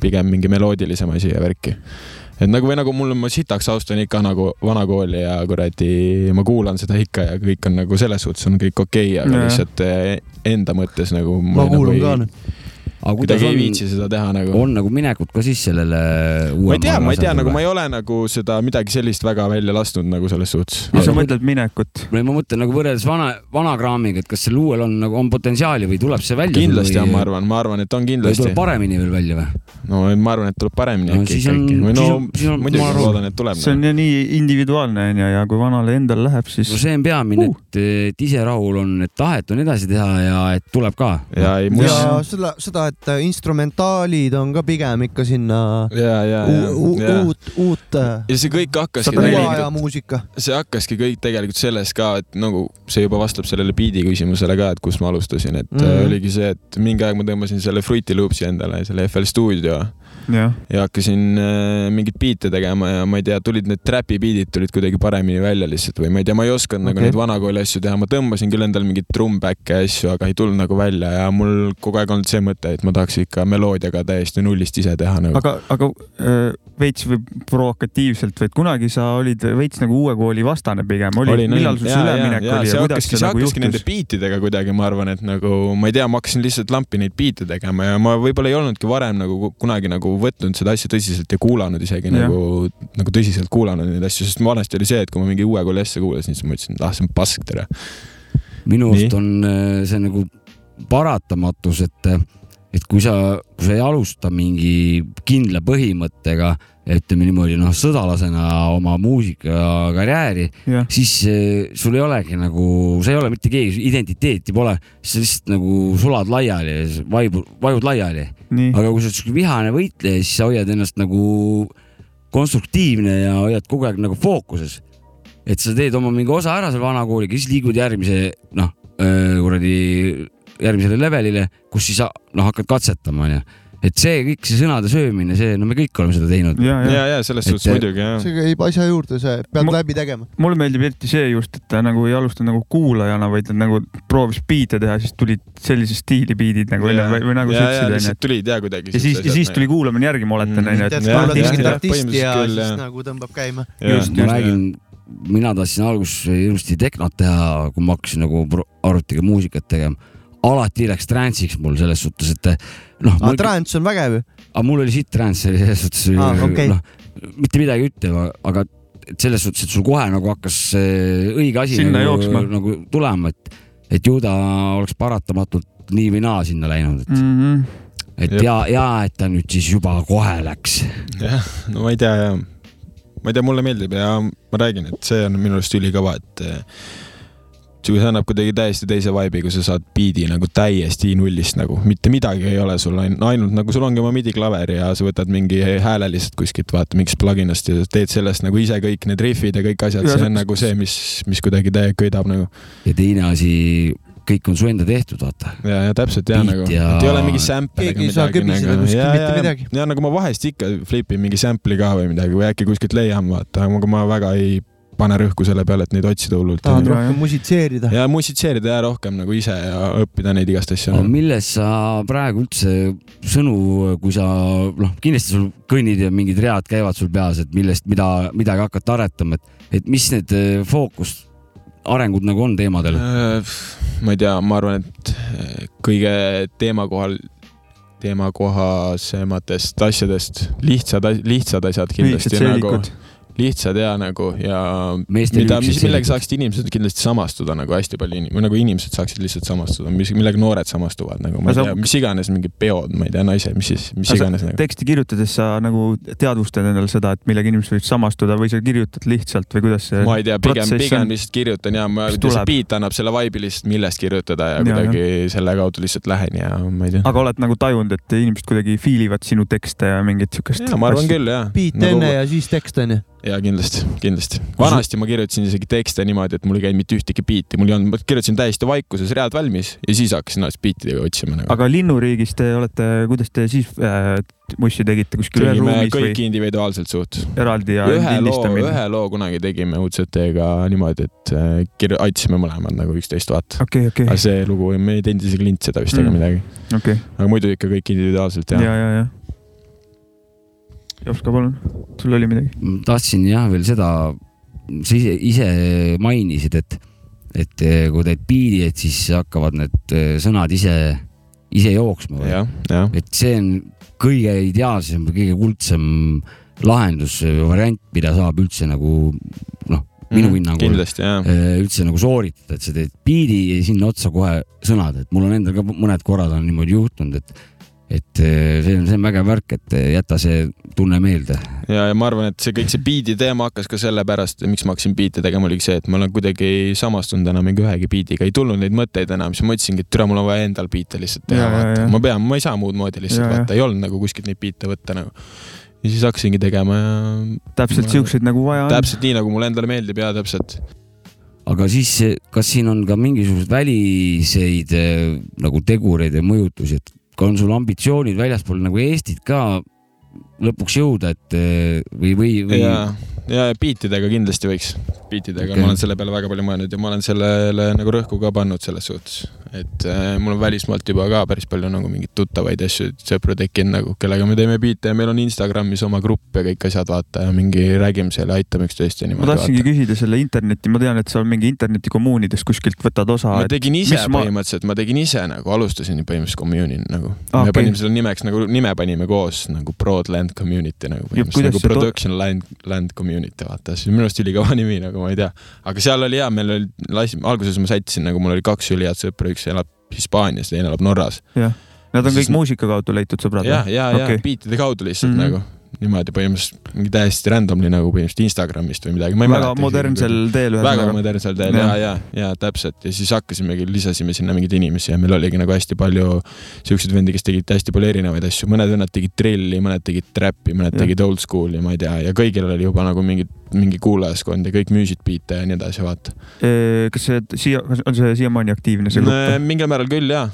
pigem mingi meloodilisem asi ja värki. et nagu või nagu mul, ma sitaks austan ikka nagu vanakooli ja kuradi, ma kuulan seda ikka ja kõik on nagu selles suhtes on kõik okei okay,, aga Jaa. lihtsalt eh, enda mõttes nagu ma kuulan ka nüüd. Aga kuidas kuidagi ei on, viitsi seda teha nagu. on nagu minekut ka siis sellele ma ei tea, ma ei tea, nagu ma ei ole nagu seda midagi sellist väga välja lasknud nagu selles suhtes. mis sa mõtled minekut? või ma mõtlen nagu võrreldes vana, vana kraamiga, et kas sel uuel on nagu, on potentsiaali või tuleb see välja? kindlasti on, ma arvan, ma arvan, et on või kindlasti tuleb. paremini veel välja või? no ma arvan, et tuleb paremini No äkki siis ikka on- äkki. või no on- siis on- ma muidugi arvan- loodan, et tuleb. see on ju nii individuaalne onju ja kui vanale endal läheb, siis no see on peamine Uh., et, et ise rahul on, et tahet on edasi teha ja et tuleb ka. ja ei, ja seda, seda, et instrumentaalid on ka pigem ikka sinna ja, ja, ja, u- uut, uut ja see kõik hakkaski uue aja muusika. see hakkaski kõik tegelikult sellest ka, et nagu see juba vastab sellele beat'i küsimusele ka, et kust ma alustasin, et mm. -hmm. oligi see, et mingi aeg ma tõmbasin selle Fruity Loopsi endale, selle FL Studio jah, ja hakkasin äh, mingeid biite tegema ja ma ei tea, tulid need trapi beat'id tulid kuidagi paremini välja lihtsalt või ma ei tea, ma ei osanud nagu Okei. neid vanakooli asju teha, ma tõmbasin küll endale mingeid trumm-back'e ja asju, aga ei tulnud nagu välja ja mul kogu aeg olnud see mõte, et ma tahaks ikka meloodiaga täiesti nullist ise teha nagu. aga, aga äh, veits või provokatiivselt või et kunagi sa olid veits nagu uue kooli vastane pigem, oli, millal sul see üleminek oli ja see kuidas see nagu hakkaski nende juhtus? biitidega kuidagi, ma arvan, et nagu ma ei tea, ma hakkasin lihtsalt lampi neid biite tegema ja ma võib-olla ei olnudki varem nagu kunagi nagu võtnud seda asja tõsiselt ja kuulanud isegi Jah. nagu, nagu tõsiselt kuulanud neid asju, sest vanasti oli see, et kui ma mingi uue kooli asja kuulasin, siis ma ütlesin, et ah, see on pask tere. minu arust on äh, see nagu paratamatus, et, et kui sa, kui sa ei alusta mingi kindla põhimõttega, ütleme niimoodi noh, sõdalasena oma muusikakarjääri, jah, siis eh, sul ei olegi nagu, sa ei ole mitte keegi, identiteeti pole, sa lihtsalt nagu sulad laiali, vaibud, vajud laiali. aga kui sa oled siuke vihane võitleja, siis sa hoiad ennast nagu konstruktiivne ja hoiad kogu aeg nagu fookuses. et sa teed oma mingi osa ära seal vanakooliga, siis liigud järgmise noh, kuradi järgmisele levelile, kus siis noh hakkad katsetama onju. et see kõik see sõnade söömine, see no me kõik oleme seda teinud. ja, ja ja, ja selles suhtes muidugi jah. see käib asja juurde, see pead Ma- läbi tegema. mulle meeldib eriti see just, et ta nagu ei alustanud nagu kuulajana, vaid ta nagu proovis biite teha, siis tulid sellise stiili biidid nagu välja või, või nagu sa ja, ja ütlesid onju lihtsalt. tulid ja kuidagi. ja siis, ja siis tuli kuulamine järgi, ma oletan Mm. onju, tead, kuulad mingit artisti ja põhimõtteliselt küll, siis nagu tõmbab käima. just, ma just, räägin, mina tahtsin alguses hirmsasti tehnot teha, kui ma hakkasin nagu arvutiga muusikat tegema. Alati läks trance'iks mul selles suhtes, et noh, aga trance on vägev ju. aga mul oli siit trance oli selles suhtes Aa, okei. noh, mitte midagi ütlema, aga et selles suhtes, et sul kohe nagu hakkas see õige asi nagu, nagu tulema, et, et ju ta oleks paratamatult nii või naa sinna läinud, et mm. -hmm. et Jep. ja, ja et ta nüüd siis juba kohe läks. jah, no ma ei tea ja ma ei tea, mulle meeldib ja ma räägin, et see on minu arust ülikõva, et eh, see annab kuidagi täiesti teise vibe'i, kui sa saad biidi nagu täiesti nullist nagu. Mitte midagi ei ole sul ainult, ainult nagu sul ongi oma midi klaver ja sa võtad mingi hääle lihtsalt kuskilt vaata mingist plugin'ist ja teed sellest nagu ise kõik need riffid ja kõik asjad, Ja see on nagu see, mis, mis kuidagi täiega köidab nagu. Ja teine asi, kõik on su enda tehtud, vaata. ja, ja täpselt ja Beat nagu, ja- et ei ole mingi sample Keegi ei saa kõbiseda kuskil mitte midagi. ja nagu ma vahest ikka flipin mingi sample'i ka või midagi või äkki kuskilt leian vaata, aga ma väga ei pane rõhku selle peale, et neid otsida hullult. tahad Ja, rohkem musitseerida. ja musitseerida ja rohkem nagu ise ja õppida neid igast asju nagu.. milles sa praegu üldse sõnu, kui sa noh, kindlasti sul kõnnid ja mingid read käivad sul peas, et millest, mida, midagi hakata aretama, et, et mis need eh, fookus, arengud nagu on teemadel? Äh, ma ei tea, ma arvan, et äh, kõige teema kohal, teemakohasematest asjadest lihtsad, lihtsad asjad kindlasti nagu. Lihtsad ja nagu ja Meeste mida, mis, millega saaksid inimesed kindlasti samastuda nagu hästi palju inim-, nagu inimesed saaksid lihtsalt samastuda, mis, millega noored samastuvad nagu, ma ei sa- tea, mis iganes mingid peod, ma ei tea, naised, mis siis, mis sa- iganes nagu. teksti kirjutades sa nagu teadvustad endale seda, et millega inimesed võivad samastuda või sa kirjutad lihtsalt või kuidas see ma ei tea, pigem, pigem on? lihtsalt kirjutan ja ma, see beat annab selle vibe'i lihtsalt, millest kirjutada ja Ja, kuidagi selle kaudu lihtsalt lähen ja ma ei tea. aga oled nagu tajunud, et inimesed kuidagi feel ivad sinu tekste ja mingit siukest ja ma arvan. küll jah. beat nagu, enne ja siis tekst onju. Ja kindlasti, kindlasti. vanasti ma kirjutasin isegi tekste niimoodi, et mul ei käinud mitte ühtegi biiti, mul ei olnud, ma kirjutasin täiesti vaikuses read valmis ja siis hakkasin ennast biitidega otsima nagu. aga Linnuriigis te olete, kuidas te siis äh, mussi tegite kuskil ühes ruumis kõik või individuaalselt suht. eraldi ja ühe loo, ühe loo kunagi tegime UCT-ga niimoodi, et äh, kirju-, aitasime mõlemad nagu üksteist vaata. okei, okei aga, see lugu, me ei teinud isegi lint seda vist Mm. ega midagi, okei, aga muidu ikka kõik individuaalselt ja, jah ja, ja. Jopska, palun, sul oli midagi? tahtsin jah veel seda, sa ise, ise mainisid, et, et eh, kui teed biidi, et siis hakkavad need eh, sõnad ise, ise jooksma või? et see on kõige ideaalsem kõige kuldsem lahendus, variant, mida saab üldse nagu noh, minu hinnangul kindlasti jah. eh, üldse nagu sooritada, et sa teed biidi ja sinna otsa kohe sõnad, et mul on endal ka mõned korrad on niimoodi juhtunud, et et eh, see on, see on vägev värk, et eh, jäta see tunne meelde. ja, ja ma arvan, et see kõik see biidi teema hakkas ka sellepärast, miks ma hakkasin biite tegema, oligi see, et ma olen kuidagi samastunud enam mingi ühegi biidiga, ei tulnud neid mõtteid enam, siis ma mõtlesingi, et türa, mul on vaja endal biite lihtsalt teha, vaata ma pean, ma ei saa muud moodi lihtsalt vaata, ei olnud nagu kuskilt neid biite võtta nagu. ja siis hakkasingi tegema ja täpselt siukseid nagu vaja on. täpselt nii, nagu mulle endale meeldib ja täpselt. aga siis, kas siin on ka mingisuguseid väliseid eh, nagu tegureid ja mõjutusi, et on sul ambitsioonid väljaspool nagu Eestit ka lõpuks jõuda, et eh, või, või, või ja, ja biitidega kindlasti võiks, biitidega okay., ma olen selle peale väga palju mõelnud ja ma olen sellele nagu rõhku ka pannud selles suhtes, et äh, mul on välismaalt juba ka päris palju nagu mingeid tuttavaid asju, sõpru tekkinud nagu, kellega me teeme biite ja meil on Instagramis oma grupp ja kõik asjad, vaata ja mingi räägime seal ja aitame üksteist ja ma niimoodi. tahtsingi küsida selle interneti, ma tean, et sa mingi internetikommuunides kuskilt võtad osa ma. tegin ise mis ma- põhimõtteliselt, ma tegin ise nagu alustasin põhimõtteliselt community'ni nagu Ah, me okei. panime selle nimeks nagu nime panime koos nagu Broadland Community nagu põhimõtteliselt nagu Production Land, Land Community vaata, see on minu arust ülikõva nimi nagu ma ei tea. aga seal oli hea, meil oli, lasin, alguses ma sättisin nagu mul oli kaks ülihead sõpra, üks elab Hispaanias, teine elab Norras. Nad on Siis- kõik muusika kaudu leitud sõbrad ja, ja, ja Okei. biitide kaudu lihtsalt mm -hmm. nagu niimoodi põhimõtteliselt mingi täiesti randomly nagu põhimõtteliselt Instagramist või midagi. väga modernsel teel väga ühesõnaga. modernsel teel ja, ja, ja täpselt ja siis hakkasimegi, lisasime sinna mingeid inimesi ja meil oligi nagu hästi palju siukseid vendi, kes tegid hästi palju erinevaid asju, mõned vennad tegid trilli, mõned tegid trap'i, mõned Jah. tegid old school'i, ma ei tea, ja kõigil oli juba nagu mingi, mingi kuulajaskond ja kõik müüsid biite ja nii edasi, vaata. kas see siia, on see siiamaani aktiivne see grupp? mingil määral küll jaa,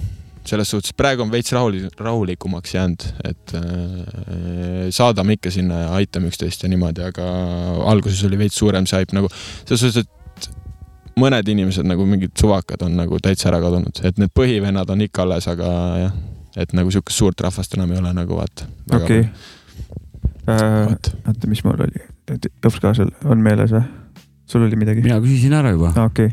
selles suhtes praegu on veits rahul, rahulikumaks jäänud, et äh, saadame ikka sinna ja aitame üksteist ja niimoodi, aga alguses oli veits suurem see haip nagu selles suhtes, et mõned inimesed nagu mingid suvakad on nagu täitsa ära kadunud, et need põhivennad on ikka alles, aga jah, et nagu siukest suurt rahvast enam ei ole nagu vaata. okei. Äh, vot. oota, mis mul oli? Jopskasel on meeles või? sul oli midagi? mina küsisin ära juba. okei.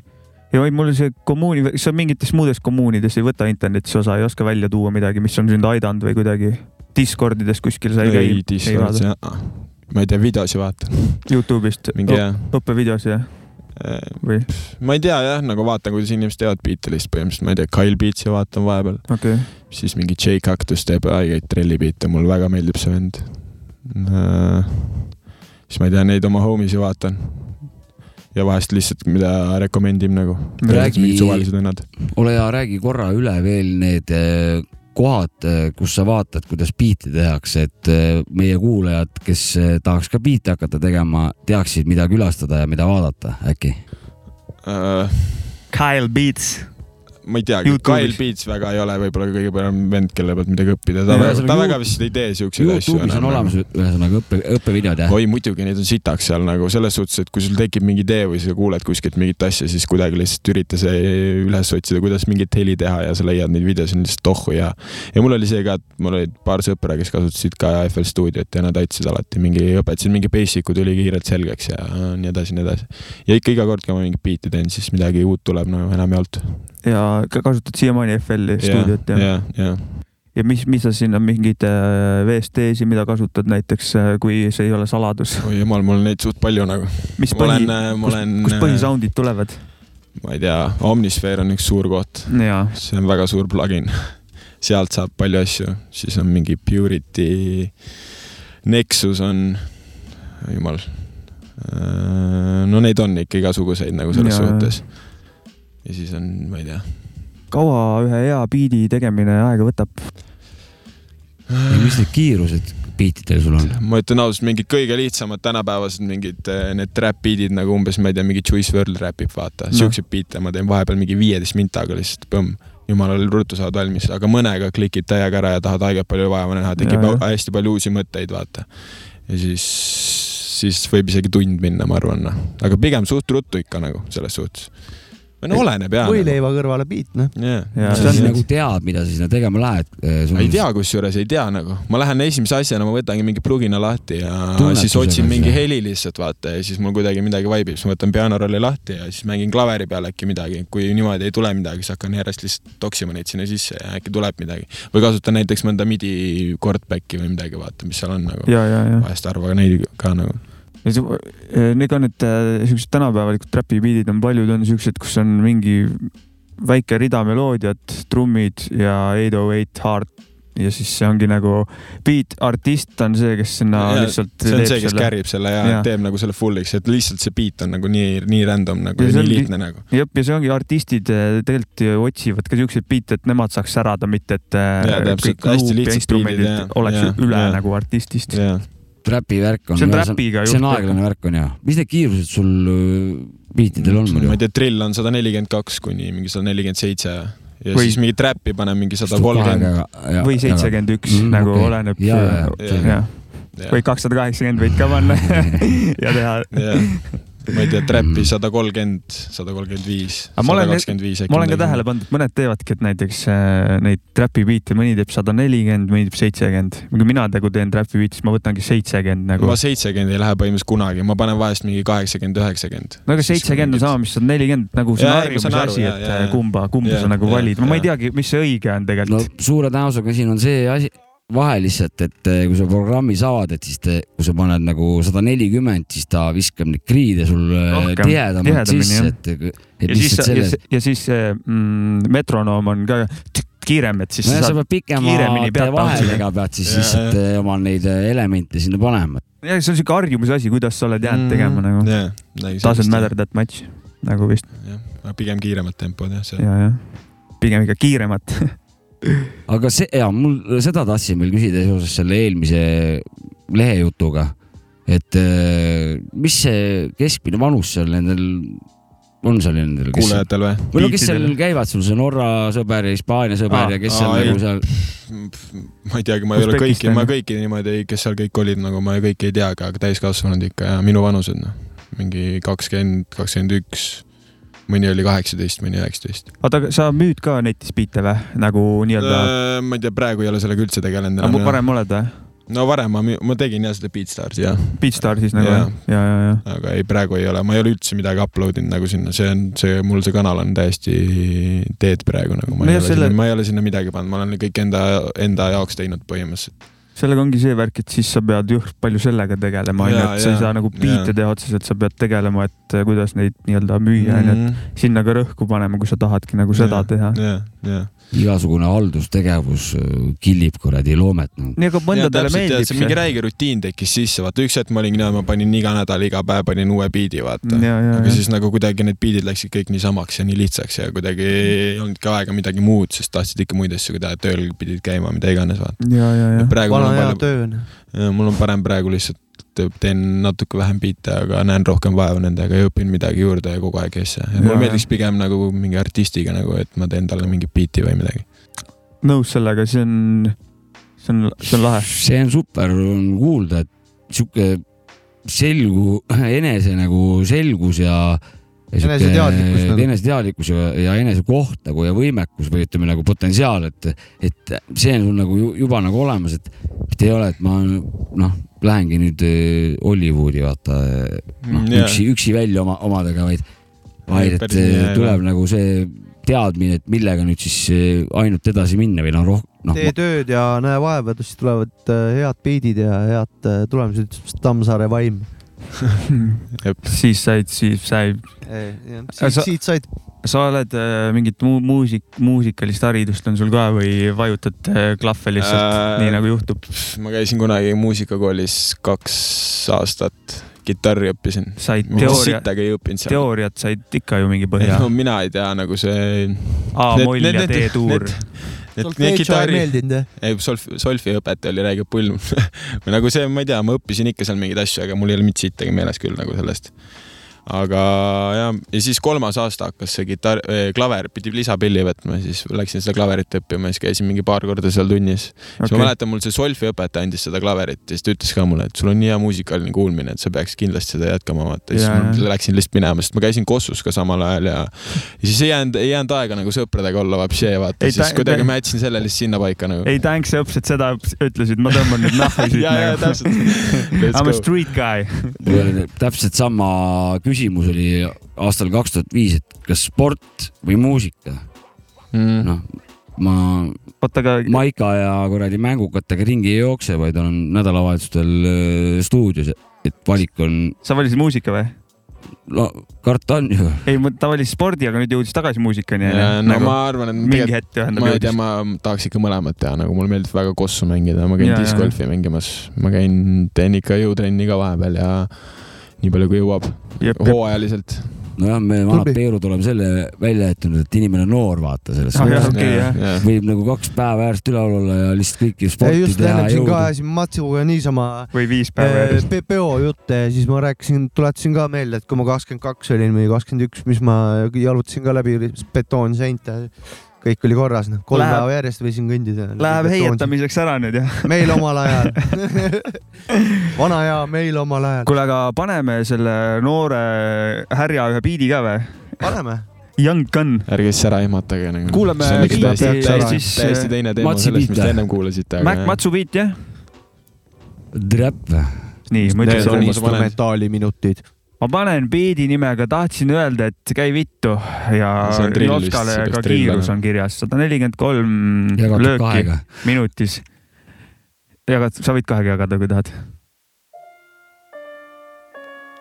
Ja vaid mul see kommuuni, sa mingites muudes kommuunides ei võta internetis osa, ei oska välja tuua midagi, mis on sind aidanud või kuidagi? Discordides kuskil sa ei käi ei, Discordis jah, ma ei tea, videosi vaatan, Youtube'ist õppevideosi jah, või? ma ei tea jah, nagu vaatan, kuidas inimesed teevad biite lihtsalt põhimõtteliselt, ma ei tea, Kyle Beatsi vaatan vahepeal, okei okay.. siis mingi J Cactus teeb haigeid trellibiite, mulle väga meeldib see vend. siis ma ei tea, neid oma homes'i vaatan. Ja vahest lihtsalt, mida rekomendib nagu. Räägi- ole hea, räägi korra üle veel need eh, kohad, kus sa vaatad, kuidas biite tehakse, et eh, meie kuulajad, kes tahaks ka biite hakata tegema, teaksid, mida külastada ja mida vaadata äkki. Kyle Beats. Ma ei teagi. Kyle Beats väga ei ole võib-olla kõige parem vend, kelle pealt midagi õppida, ta Ja, ta väga vist ei tee siukseid asju Youtube'is on olemas ühesõnaga õppe, õppevideod jah? oi muidugi, neid on sitaks seal nagu selles suhtes, et kui sul tekib mingi idee või sa kuuled kuskilt mingit asja, siis kuidagi lihtsalt ürita see üles otsida, kuidas mingit heli teha ja sa leiad neid videosid lihtsalt tohhu ja ja mul oli see ka, et mul olid paar sõpra, kes kasutasid ka FL stuudiot ja nad aitasid alati mingi, õpetasid mingi basic ud ülikiirelt selgeks ja nii edasi, nii edasi. ja ikka iga kord, kui ma mingit biiti teen, siis midagi uut tuleb, no enam ei olnud. Ja ka kasutad siiamaani FL-i stuudiot ja, ja. ja, ja ja mis, mis sa sinna mingeid äh, VST-si, mida kasutad näiteks, kui see ei ole saladus, oi jumal, mul on neid suht palju nagu. mis põhi ma olen, kust põhisoundid tulevad? ma ei tea, Omnisphere on üks suur koht, see on väga suur plugin. sealt saab palju asju, siis on mingi Purity, Nexus on, jumal. no neid on ikka igasuguseid nagu selles jaa. suhtes. Ja siis on, ma ei tea. kaua ühe hea biidi tegemine aega võtab? mis need kiirused biitidel sul on? ma ütlen ausalt, mingid kõige lihtsamad tänapäevased mingid eh, need trap beat'id nagu umbes, ma ei tea, mingi Juice WRLD räpib, vaata No. siukseid biite ma teen vahepeal mingi viieteist mintaga lihtsalt, põmm. jumalal ruttu saad valmis, aga mõnega klikid täiega ära ja tahad haigelt palju vaeva näha, tekib ja. hästi palju uusi mõtteid, vaata. ja siis, siis võib isegi tund minna, ma arvan, noh. aga pigem suht ruttu ikka nagu selles suhtes. No oleneb jaa. võileiva kõrvale beat, noh. jah sa nagu tead, mida sa sinna tegema lähed? ei tea, kusjuures ei tea nagu, ma lähen esimese asjana, ma võtangi mingi plugina lahti ja Tunnetusega siis otsin mingi see. heli lihtsalt vaata ja siis mul kuidagi midagi vaibib, siis ma võtan pianorolli lahti ja siis mängin klaveri peal äkki midagi, kui niimoodi ei tule midagi, siis hakkan järjest lihtsalt toksima neid sinna sisse ja äkki tuleb midagi. või kasutan näiteks mõnda midi chordback'i või midagi, vaata, mis seal on nagu. ja, ja, ja. vahest harva neid ka nagu. Need on need äh, siuksed tänapäevalikud trapi biidid on paljud on siuksed, kus on mingi väike rida meloodiat, trummid ja 808 hard ja siis see ongi nagu beat, artist on see, kes sinna Ja, lihtsalt see on see, kes selle. kärib selle ja, ja teeb nagu selle full'iks, et lihtsalt see beat on nagu nii, nii random nagu Ja ja nii lihtne nagu. jah, ja see ongi artistid eh, tegelikult ju otsivad ka siukseid biite, et nemad saaks särada, mitte et ja beatid, oleks jaa, üle jaa. nagu artistist. Trapi värk on. See on trapiga see on juht- aeglane värk on ja. mis need kiirused sul äh, biitidel on ma muidu ei? tea, drill on sada nelikümmend kaks kuni mingi sada nelikümmend seitse ja Või- siis mingi trap'i panen mingi sada kolmkümmend. või seitsekümmend üks Mm, nagu okei. oleneb. Jaa, selge. jah, või kakssada kaheksakümmend võid ka panna ja teha. Ma ei tea, trap'i Mm. sada kolmkümmend, sada kolmkümmend viis, sada olen- kakskümmend viis äkki. ma olen ka tähele pannud, et mõned teevadki, et näiteks äh, neid trapi biite, mõni teeb sada nelikümmend, mõni teeb seitsekümmend. kui mina nagu teen trapi biiti, siis ma võtangi seitsekümmend nagu ma. seitsekümmend ei lähe põhimõtteliselt kunagi, ma panen vahest mingi kaheksakümmend, üheksakümmend. no aga seitsekümmend on sama, mis sada nelikümmend, nagu see on aru, asi, et jaa, äh, kumba, kumba Jaa, sa nagu jaa, valid. ma ei teagi, mis see õige on no tegelikult. suure tõenäosusega siin on see asi, vahe lihtsalt, et eh, kui sa programmis avad, et siis te, kui sa paned nagu sada nelikümmend, siis ta viskab neid kriide sul eh, Rohkem, tihedamalt sisse, jah. et, et ja siis, lihtsalt ja, ja siis see mm, metronoom on ka kiirem, et siis nojah, sa pead kiiremini pikemate vahedega pead siis lihtsalt eh, oma neid elemente sinna panema. ja see on siuke harjumuse asi, kuidas sa oled Mm. jäänud tegema nagu. jah, Doesn't matter that much nagu vist jah, pigem kiiremad tempod jah, see. ja, jah. pigem ikka kiiremat. aga see ja mul seda tahtsin veel küsida seoses selle eelmise lehejutuga, et eh, mis see keskmine vanus seal nendel on seal nendel, kes kuulajatel või? või no kes seal käivad sul, see Norra sõber ja Hispaania sõber Aa, ja kes aa, seal ei. nagu seal, ma ei teagi, ma ei ole kõiki, ma kõiki niimoodi, kes seal kõik olid, nagu ma kõiki ei tea, aga täiskasvanud ikka ja minu vanused noh, mingi kakskümmend, kakskümmend üks, mõni oli kaheksateist, mõni üheksateist. oota, aga sa müüd ka netis biite või? nagu nii-öelda, ma ei tea, praegu ei ole sellega üldse tegelenud aga varem oled või? no varem ma, ma tegin jah seda Beatstars jah, Beatstar siis nagu jah? ja, ja, ja. aga ei, praegu ei ole, ma ei ole üldse midagi upload inud nagu sinna, see on see, mul see kanal on täiesti dead praegu nagu, ma ei ole selle- sinna, ma ei ole sinna midagi pannud, ma olen kõik enda, enda jaoks teinud põhimõtteliselt. Sellega ongi see värk, et siis sa pead jõhk palju sellega tegelema, onju, et sa ei saa nagu biite teha otseselt, sa pead tegelema, et äh, kuidas neid nii-öelda müüa, onju, et sinna ka rõhku panema, kui sa tahadki nagu seda teha. jah, jah. Igasugune haldustegevus äh, killib kuradi loomet nagu.. nii, aga mõndadele meeldib see. mingi räige rutiin tekkis sisse, vaata üks hetk ma olin nii, ma panin iga nädal, iga päev panin uue biidi, vaata. aga ja, siis nagu kuidagi need biidid läksid kõik niisamaks ja nii lihtsaks ja kuidagi ei olnudki aega midagi muud, sest tahtsid ikka muid asju ka teha, tööl pidid käima, mida iganes, vaata. ja, ja, ja. praegu mul vana on hea palju, mul on parem praegu lihtsalt teen natuke vähem biite, aga näen rohkem vaeva nendega ja õpin midagi juurde ja kogu aeg asja. mulle meeldiks pigem nagu mingi artistiga nagu, et ma teen talle mingit biiti või midagi. nõus sellega, see on, see on, see on lahe. see on super on kuulda, et sihuke selgu, enese nagu selgus ja. Eneseteadlikkus nagu. eneseteadlikkus ja, ja enesekoht nagu ja võimekus või ütleme nagu potentsiaal, et, et see on sul nagu ju- juba nagu olemas, et mitte ei ole, et ma noh, lähengi nüüd eh, Hollywoodi vaata noh Mm, jaa. üksi, üksi välja oma omadega, vaid, vaid et päris eh, tuleb nagu see teadmine, et millega nüüd siis eh, ainult edasi minna või noh, roh-, noh, tee tööd ja näe vaeva, siis tulevad head beat'id ja head tulemused, Tammsaare vaim. Siis said, siis sai, siit, sa- siit said, sa oled äh, mingit mu muusik, muusikalist haridust on sul ka või vajutad äh, klahve lihtsalt äh, nii nagu juhtub? ma käisin kunagi muusikakoolis kaks aastat, kitarri õppisin. said teooria, teooriat said ikka ju mingi põhja no. mina ei tea nagu see. A-moll ja D-tuur. Kitarri, ei solf, solfi õpetaja oli räige pull. või nagu see, ma ei tea, ma õppisin ikka seal mingeid asju, aga mul ei ole mitte sittagi meeles küll nagu sellest. Aga ja, ja siis kolmas aasta hakkas see kitarr, klaver pidi lisapilli võtma, siis läksin seda klaverit õppima, siis käisin mingi paar korda seal tunnis okay.. siis ma mäletan, mul see solfi õpetaja andis seda klaverit ja siis ta ütles ka mulle, et sul on nii hea muusikaline kuulmine, et sa peaks kindlasti seda jätkama, vaata. siis ma jah. läksin lihtsalt minema, sest ma käisin Kossus ka samal ajal ja, ja siis ei jäänud, ei jäänud aega nagu sõpradega olla, vapsi, vaata, siis kuidagi ma jätsin selle lihtsalt sinnapaika nagu. ei, thanks õppisid seda, ütlesid, ma tõmban nüüd nahvi siit ja, ja nagu. täpselt. I m a street guy. täpselt sama küsimus oli aastal kaks tuhat viis, et kas sport või muusika, Mm. noh, ma oota, aga Maika ja kuradi mängukatega ringi ei jookse, vaid olen nädalavahetustel stuudios, et valik on, sa valisid muusika või? no karta on ju. ei, ta valis spordi, aga nüüd jõudis tagasi muusikani. ja no nagu, ma arvan, et mingi hetk ühendab ma ei tea, ma tahaks ikka mõlemat teha, nagu mulle meeldib väga kossu mängida, ma käin discgolfi mängimas, ma käin, teen ikka jõutrenni ka vahepeal ja nii palju kui jõuab, hooajaliselt. nojah, me vanad. Peerud oleme selle välja jätnud, et inimene on noor, vaata selles Ah, suhtes. okei, jah. võib nagu kaks päeva järjest üleval olla ja lihtsalt kõiki sporti just teha siin ka ajasin Matsuga niisama või viis päeva eh, järjest. peojutte ja siis ma rääkisin, tuletasin ka meelde, et kui ma kakskümmend kaks olin või kakskümmend üks, mis ma jalutasin ka läbi betoonseinte, kõik oli korras, noh, kolm päeva järjest võisin kõndida. Läheb heietamiseks ära nüüd jah. meil omal ajal. vana hea meil omal ajal. kuule, aga paneme selle noore härja ühe biidi ka või? paneme. Young Gun. ärge siis ära ehmatage nagu. Kuulame biiti täiesti, ja täiesti, siis, täiesti teine teema Matsi sellest, mis te ennem kuulasite. Mac, Matsu biit jah? Trap. nii, ma Need ütlesin ma panen biidi nimega, tahtsin öelda, et käi vittu ja peaks ka kiirus on kirjas, sada nelikümmend kolm lööki kahega. minutis. jagad, sa võid kahega jagada, kui tahad.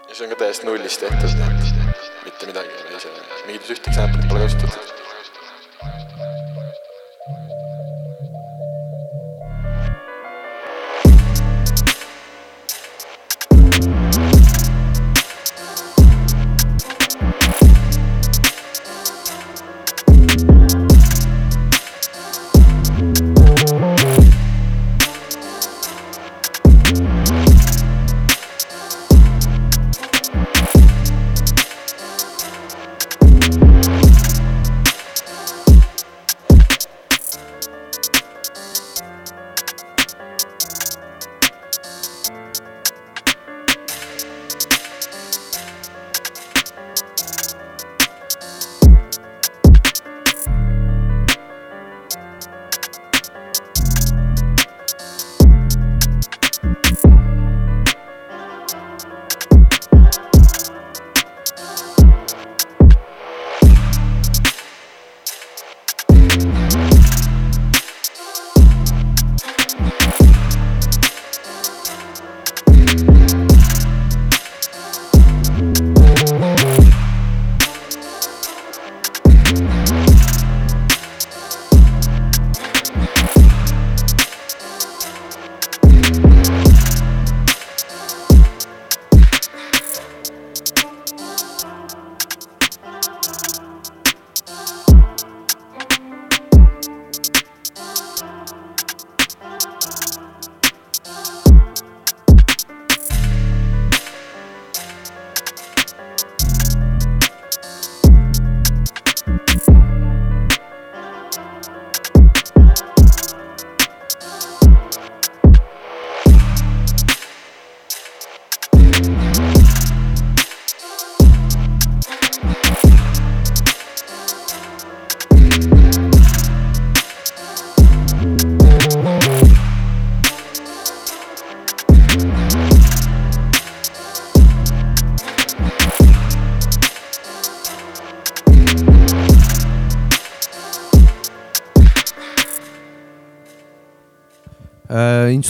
ja see on ka täiesti nullist tehtud, mitte midagi ei ole ise, mingit ühtegi sample'it pole kasutatud.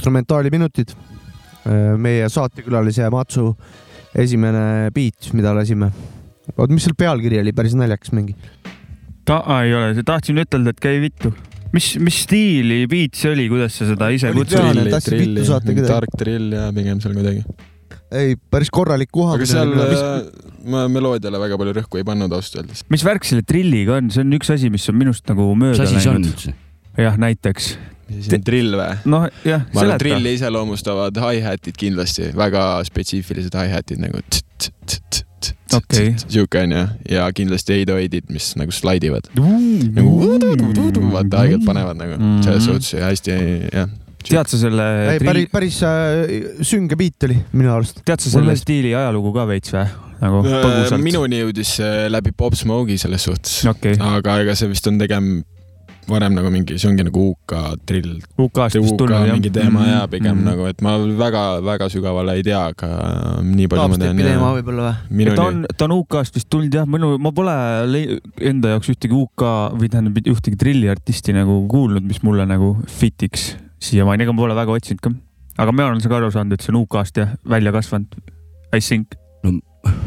Instrumentaaliminutid äh,. meie saatekülalise Matsu esimene beat, mida lasime. oot, mis seal pealkiri oli, päris naljakas mingi. ta ei ole, tahtsin ütelda, et käi vittu. mis, mis stiili beat see oli, kuidas sa seda ise kutsusid? tark drill ja pigem seal kuidagi. ei, päris korralik aga seal kuhamine. äh, ma meloodiale väga palju rõhku ei pannud ausalt öeldes. mis värk selle trilliga on, see on üks asi, mis on minust nagu mis mööda läinud. jah, näiteks. See on drill või? noh, jah, ma arvan, trilli iseloomustavad hi-hatid kindlasti, väga spetsiifilised hi-hatid nagu. Okei. sihuke onju ja kindlasti eidoidid, mis nagu slaidivad. nagu vaata haigelt panevad nagu selles suhtes ja hästi jah. tead sa selle ei, päris, päris sünge beat oli minu arust. tead sa selle stiili ajalugu ka veits või? nagu põgusalt? Minuni jõudis läbi Pop Smoke'i selles suhtes, okei, aga ega see vist on tegem varem nagu mingi, see ongi nagu UK drill, UK-st vist UK tulnud jah? mingi teema ja pigem Mhm. nagu, et ma väga-väga sügavale ei tea, aga nii palju ma tean teema võib-olla või? ta on, ta on UK-st vist tulnud jah, minu, ma pole le- enda jaoks ühtegi UK või tähendab ühtegi trilliartisti nagu kuulnud, mis mulle nagu fit'iks siiamaani, ega ma pole väga otsinud ka. aga mina olen ka aru saanud, et see on UK-st jah välja kasvanud. I think.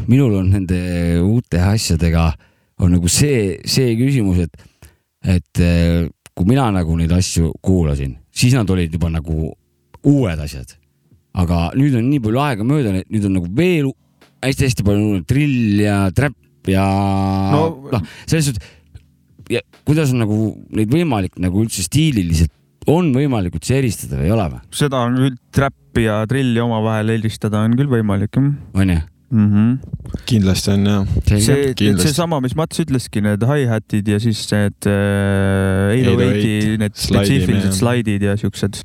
minul on nende uute asjadega on nagu see, see küsimus, et, et eh, kui mina nagu neid asju kuulasin, siis nad olid juba nagu uued asjad. aga nüüd on nii palju aega mööda, nüüd on nagu veel hästi-hästi palju drill ja trap ja No- noh, selles suhtes, ja kuidas on nagu neid võimalik nagu üldse stiililiselt on võimalik üldse eristada või ei ole või, seda on küll trappi ja trilli omavahel helistada on küll võimalik jah onju? mm. -hmm. kindlasti on jah. see, seesama, mis Mats ütleski, need hi-hatid ja siis need äh, 808 need spetsiifilised slaidid ja siuksed.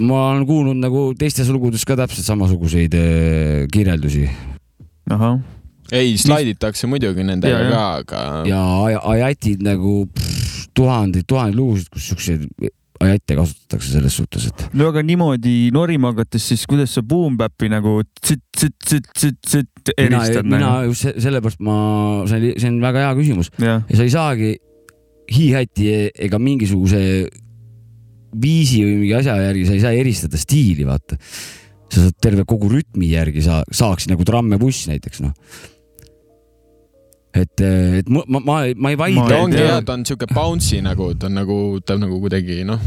ma olen kuulnud nagu teistes lugudes ka täpselt samasuguseid eh, kirjeldusi ahah, ei, slaiditakse muidugi nendega ja. ka, aga ja aj- ajatid nagu tuhandeid, tuhandeid lugusid, kus siukseid ajatte kasutatakse selles suhtes, et no aga niimoodi norima hakates, siis kuidas sa boom-bap'i nagu tsit-tsit-tsit-tsit mina, eristad mina nagu? just se- sellepärast ma, see on väga hea küsimus jah, ja sa ei saagi hi-hati ega mingisuguse viisi või mingi asja järgi, sa ei saa eristada stiili, vaata. sa saad terve kogu rütmi järgi sa saaks nagu trammebuss näiteks noh. et, et ma, ma, ma, ei ta vaidle ongi tea. jah, ta on siuke bouncy nagu, ta on nagu, ta on nagu kuidagi noh,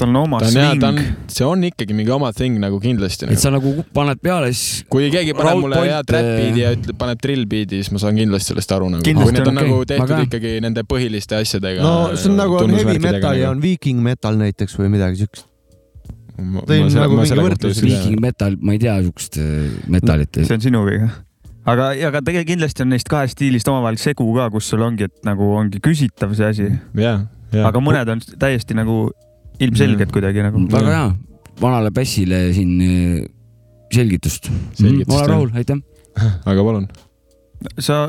tal on oma ta on ta on swing., see on ikkagi mingi oma thing nagu kindlasti et nagu.. sa nagu paned peale, siis kui keegi paneb mulle hea trap eh, beat'i ja ütleb, paneb drill beat'i, siis ma saan kindlasti sellest aru nagu. Kui need on on nagu tehtud hea. ikkagi nende põhiliste asjadega. no see on nagu on heavy metal ja on viiking metal näiteks või midagi siukest. ma, tõin ma selle, nagu ma mingi tea. viiking metal, ma ei tea siukest äh, metalit. see on sinu viga. aga, aga tegelikult kindlasti on neist kahest stiilist omavahel segu ka, kus sul ongi, et nagu ongi küsitav see asi, jah, jah. aga mõned on täiesti nagu ilmselged Mm. kuidagi nagu. väga hea, vanale Bassile siin äh, selgitust. Selgitust, olen jah. rahul, aitäh. aga palun. sa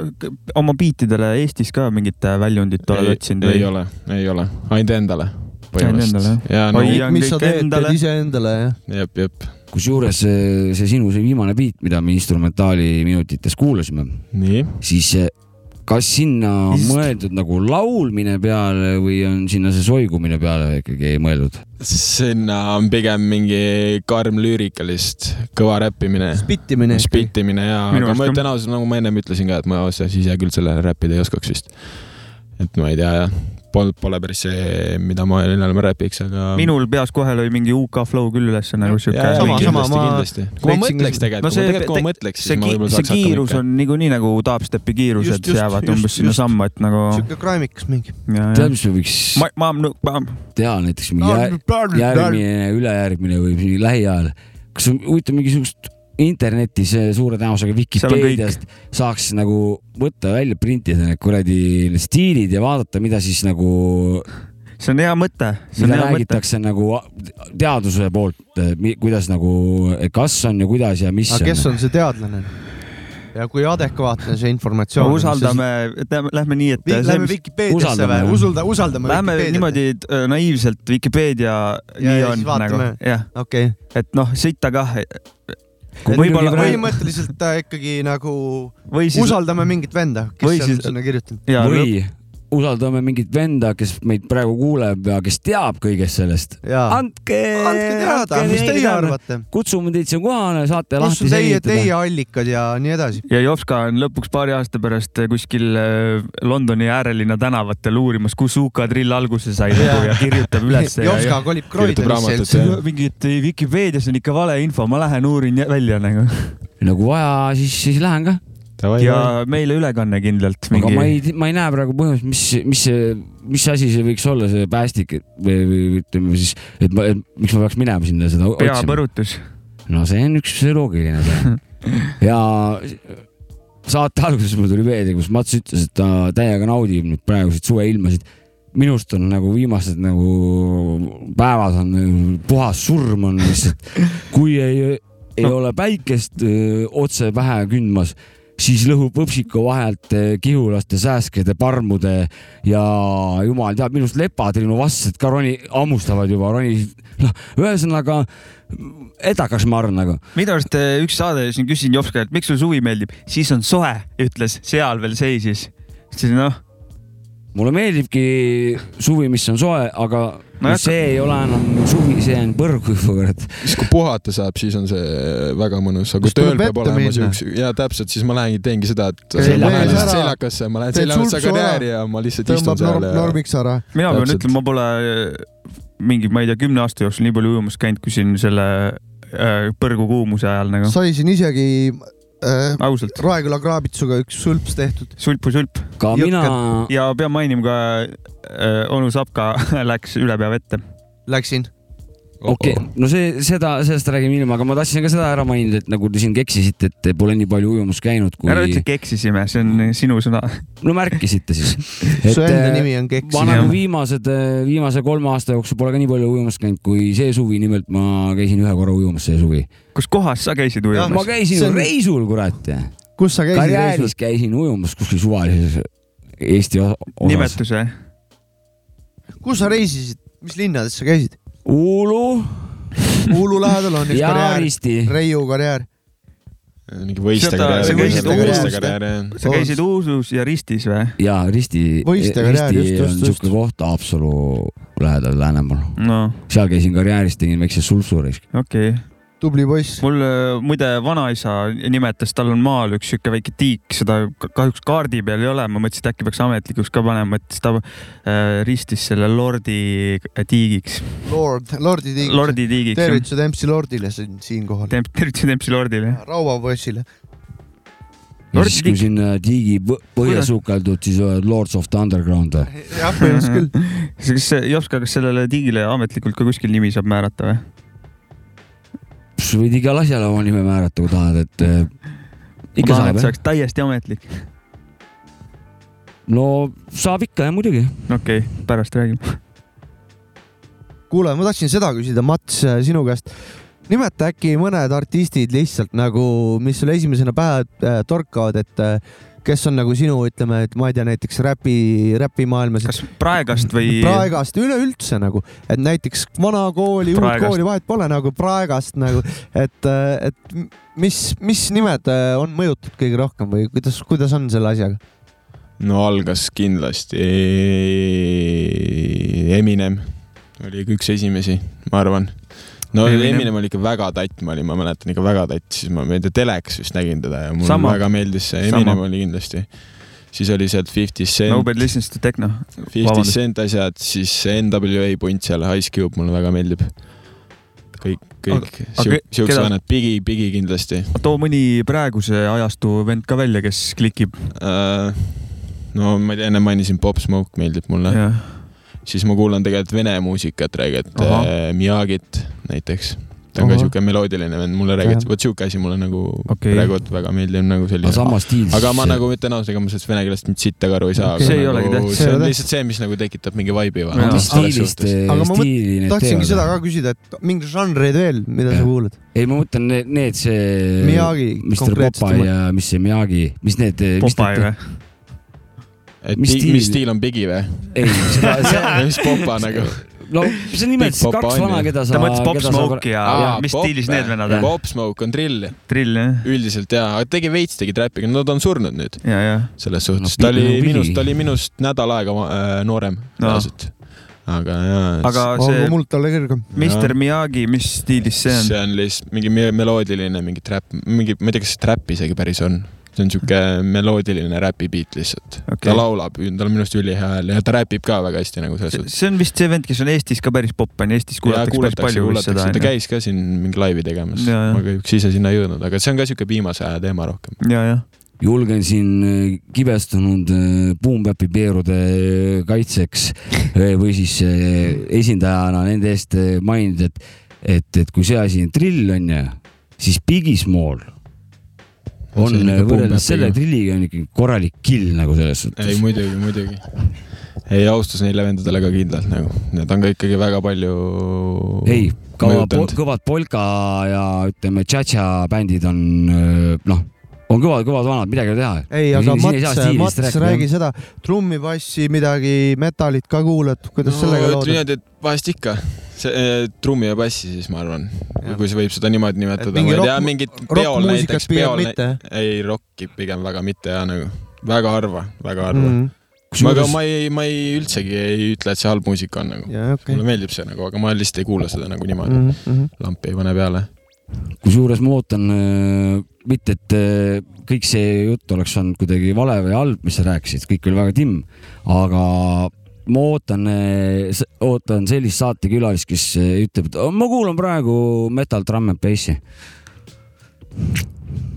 oma biitidele Eestis ka mingit väljundit oled otsinud ei või? ole, ei ole, ainult endale. Jep, mis sa kõik teed, endale. iseendale jah. jep, kusjuures see, see sinu see viimane beat, mida me instrumentaali minutites kuulasime, nii. siis kas sinna on Ist- mõeldud nagu laulmine peale või on sinna see soigumine peale ikkagi mõeldud? sinna on pigem mingi karm lüürikalist kõva räppimine. spittimine. spittimine ja, aga ma ka. tõenäoliselt nagu ma ennem ütlesin ka, et ma ausalt ise küll sellele räppida ei oskaks vist. et ma ei tea jah, pole, pole päris see, mida ma olin räpiks, aga. minul peas kohe lõi mingi UK flow küll üles nagu siuke. Sama, kindlasti, sama, ma kui ma mõtleks tegelikult, No kui see- ma tegelikult, kui ma mõtleks, see siis ma võib-olla see saaks kiirus hakkama on niikuinii nagu dubstepi kiirus, just, jäävad umbes sinnasamma, et nagu. siuke kraamikas mingi. tead, mis me võiks teha näiteks mingi jär, järgmine, ülejärgmine või lähiajal. kas on huvitav mingisugust internetis eh, suure tõenäosusega. Vikipeediast saaks nagu võtta välja, printida need kuradi stiilid ja vaadata, mida siis nagu, see on hea mõte, see on mida hea mõte. räägitakse nagu teaduse poolt, kuidas nagu, kas on ja kuidas ja mis aga kes on see teadlane? ja kui adekvaatne see informatsioon usaldame, lähme nii, et Lähme Vikipeediasse või? usalda, usaldame Lähme niimoodi äh, naiivselt Vikipeedia nii ja on siis vaatame. nagu okei et noh, sitta kah võib-olla põhimõtteliselt äh, ikkagi nagu või siis usaldame mingit venda, kes siis- on sinna kirjutanud. või usaldame mingit venda, kes meid praegu kuuleb ja kes teab kõigest sellest. andke, andke teada, mis teie? arvate, kutsume teid siia kohale, saate kus lahti on teie, selgitada. allikad ja nii edasi. ja Jopska on lõpuks paari aasta pärast kuskil äh, Londoni äärelinna tänavatel uurimas, kus UK drill alguse sai nagu ja kirjutab üles. Jopska kolib jah.. mingit Vikipeedias on ikka valeinfo, ma lähen uurin välja nagu. nagu vaja, siis, siis lähen ka. Ja meile ülekanne kindlalt. aga ma ei, ma ei näe praegu põhjust, mis, mis see, mis asi see võiks olla, see päästik et- või, või ütleme siis, et ma, miks ma peaks minema sinna seda otsima. peapõrutus. no see on üks loogiline see. ja saate alguses mul tuli meelde, kus Mats ütles, et ta täiega naudib nüüd praeguseid suveilmasid. minust on nagu viimased nagu päevad on nagu puhas surm on lihtsalt, kui ei, ei No. ole päikest öö, otse pähe kündmas, siis lõhub võpsiku vahelt öö, kihulaste, sääskede, parmude ja jumal teab, minust lepatrinu vastsed ka roni, hammustavad juba, roni, noh, ühesõnaga edakas marn nagu. minu arust äh, üks saade siin küsisin Jopska, et miks sulle suvi meeldib, siis on soe, ütles, seal veel seisis. ütlesin noh, mulle meeldibki suvi, mis on soe, aga No see ei ole enam suvi, see on põrg, kurat. siis kui puhata saab, siis on see väga mõnus, aga kui tööl peab olema siukse, ja täpselt, siis ma lähengi teengi seda, et Käid ma lähen lihtsalt seljakasse, ma lähen ära, karjääri ja ma lihtsalt istun tõmbab norm, seal ja normiks ära. mina pean ütlema, ma pole äh, mingi, ma ei tea, kümne aasta jooksul nii palju ujumas käinud, kui siin selle äh, põrgu kuumuse ajal nagu, sai siin isegi äh, Raeküla kraabitsuga üks sulps tehtud. sulpu-sulp ka Jõkke- mina, ja pean mainima ka äh, onu Sapka läks üle pea vette. Läksin. Okei okay., no see, seda, sellest räägime hiljem, aga ma tahtsin ka seda ära mainida, et nagu te siin keksisite, et te pole nii palju ujumas käinud, kui ära ütle, eksisime, see on sinu sõna. no märkisite siis. su enda nimi on Keks. ma nagu viimased, viimase kolme aasta jooksul pole ka nii palju ujumas käinud kui see suvi, nimelt ma käisin ühe korra ujumas see suvi. kus kohas sa käisid ujumas ma? käisin on... reisul, kurat. kus sa käisid karjääris reisil? käisin ujumas kuskil suvalises Eesti osas. nimetuse? kus sa reisisid, mis linnades sa käisid? Uulu Uulu lähedal on üks ja karjäär, Risti. Reiu karjäär. mingi võistlekarjäär. Seda- sa käisid Uusus ja Ristis või? ja Risti, Võiste karjäär, Risti just, on just, just. siuke koht Haapsalu lähedal Läänemaal. no seal käisin karjääris, tegin väikse sulpsuris. okei okay.. Tubli poiss. mul äh, muide vanaisa nimetas, tal on maal üks sihuke väike tiik, seda ka- kahjuks kaardi peal ei ole, ma mõtlesin, et äkki peaks ametlikuks ka panema, et ta äh, ristis selle lordi tiigiks, Lord, Lordi tiig. lordi tiigiks. tervitused MC Lordile siin, siinkohal. Tervitused Tempsi lordile. Raua poissile. ja siis, kui sinna tiigi põ- põhja sukeldud, siis oled Lords of the Underground või? jah, põhimõtteliselt küll. kas Jopska, kas sellele tiigile ametlikult ka kuskil nimi saab määrata või? Sa võid igale asjale oma nime määrata, kui tahad, et äh, ikka ma tahan, saab see oleks täiesti ametlik. no saab ikka jah, muidugi. okei okay,, pärast räägime. kuule, ma tahtsin seda küsida, Mats, sinu käest. nimeta äkki mõned artistid lihtsalt nagu, mis sulle esimesena pähe äh, torkavad, et äh, kes on nagu sinu, ütleme, et ma ei tea, näiteks räpi, räpimaailmas. kas praegast või? praegast üleüldse nagu, et näiteks vana kooli, uut kooli vahet pole nagu praegast nagu, et, et mis, mis nimed äh, on mõjutatud kõige rohkem või kuidas, kuidas on selle asjaga? no algas kindlasti Eminem oli üks esimesi, ma arvan. No Eminem. Oli ikka väga tatt, ma olin, ma mäletan ikka väga tatt, siis ma, tea, telekas vist nägin teda ja mulle Sama. väga meeldis see, Sama. Eminem oli kindlasti. siis oli sealt Fifty Cent Nobody listens to techno. Fifty. Cent asjad, siis NWA punt seal, Ice Cube mulle väga meeldib. kõik, kõik siuksed vennad, Biggie, Biggie kindlasti too mõni praeguse ajastu vend ka välja, kes klikib. uh,. no ma ei tea, enne mainisin Pop Smoke meeldib mulle, jah, siis ma kuulan tegelikult vene muusikat, räägid uh, Miyagit näiteks. ta on ka Ahah. siuke meloodiline vend, mulle räägiti, vot siuke asi mulle nagu okay. praegu väga meeldib nagu aga selline. sama stiil. aga ma nagu ütlen ausalt, ega ma sellest vene keelest mitte sitta ka aru ei saa aga See ei nagu, olegi tähtis. See on lihtsalt see, mis nagu tekitab mingi vibe'i. Mis stiilist, Aga ma mõt- stiili tahtsingi seda ka küsida, et mingeid žanreid veel, mida sa Jah. kuulad? ei, ma mõtlen need, need see. Miyagi Mr Popeye ja mis see Miyagi, mis need, mis Popeye või? Et Mis stiil- mis stiil on Biggie või? ei, seda, see, mis popa nagu? no sa nimetasid kaks on vana, keda sa. ta mõtles Pop Smoke'i ja, ja mis Pop- stiilis need vennad on? Pop Smoke on drill, drill jah, üldiselt jaa, tegi veits tegi trappiga, no ta on surnud nüüd ja, ja. selles suhtes No ta oli no minust, ta oli minust nädal aega äh, noorem No. aga jaa, aga aga see mul talle kõrgem. Mr Miyagi, mis stiilis see on? see on lihtsalt mingi me- meloodiline, mingi trap, mingi, ma ei tea, kas see trap isegi päris on. See on siuke meloodiline räpi beat lihtsalt okay.. ta laulab, tal on minu arust ülihea hääl ja ta räpib ka väga hästi nagu selles suhtes. see on vist see vend, kes on Eestis ka päris popp on, Eestis ja kuulatakse päris kuulatakse, palju vist seda kuulatakse, ta. käis ka siin mingi laivi tegemas, ma kahjuks ise sinna ei jõudnud, aga see on ka siuke viimase aja teema rohkem. julgen siin äh, kibestunud äh, Boompäpi peerude kaitseks äh, või siis esindajana nende eest mainida, et, et, et kui see asi on drill on ju, siis Biggie Small on äh, Boom võrreldes selle drilliga on ikkagi korralik kill nagu selles ei suhtes. muidugi, muidugi. ei, austus neile vendadele ka kindlalt nagu, need on ka ikkagi väga palju. ei, kõva, mõjutanud. kõvad polka ja ütleme, tšatša bändid on äh, noh, on kõvad, kõvad vanad, midagi ei ole teha. ei, aga Mats, Mats, räägi seda trummi, bassi, midagi, metalit ka kuulad, kuidas no, sellega lood on? niimoodi, et vahest ikka, see eh, trummi ja bassi siis ma arvan, kui see võib seda niimoodi nimetada. ma ei tea, mingit peol näiteks, peol mitte., ei rokki pigem väga mitte ja nagu väga harva, väga harva mm.. Mm. aga ma ei, ma ei üldsegi ei ütle, et see halb muusika on nagu. jaa, okei mulle. meeldib see nagu, aga ma lihtsalt ei kuula seda nagu niimoodi mm., lampi ei pane peale. kusjuures ma ootan, mitte et äh, kõik see jutt oleks olnud kuidagi vale või halb, mis sa rääkisid, kõik oli väga timm, aga ma ootan, ootan sellist saatekülalist, kes äh, ütleb, et "Oh, ma kuulan praegu metal drum and bassi.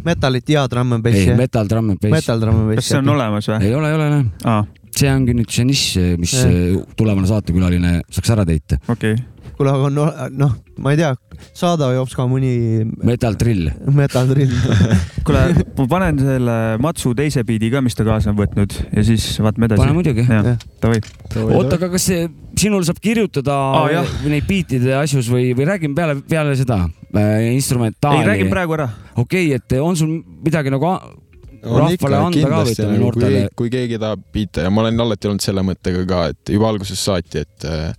Metalit ja Drum ei, Bassi, jah? metal drum and bass. Metal Drum kas Bassi see on. olemas või? ei ole, ei ole, ei ole. aa, see ongi nüüd see nišš, mis Jah. äh, tulevane saatekülaline saaks ära täita. okei. kuule, aga no, noh, ma ei tea, saada jops ka mõni Metal drill. metal drill. kuule, ma panen selle Matsu teise biidi ka, mis ta kaasa on võtnud ja siis vaatame edasi. pane muidugi. davai. oota, aga kas see, sinul saab kirjutada või neid biitide asjus või, või räägime peale, peale seda äh, instrumentaali? ei, räägime praegu ära. okei okay,, et on sul midagi nagu Rahvale ikka anda ka ütleme kui noortele-, kui keegi tahab biite ja ma olen alati olnud selle mõttega ka, et juba algusest saati, et äh,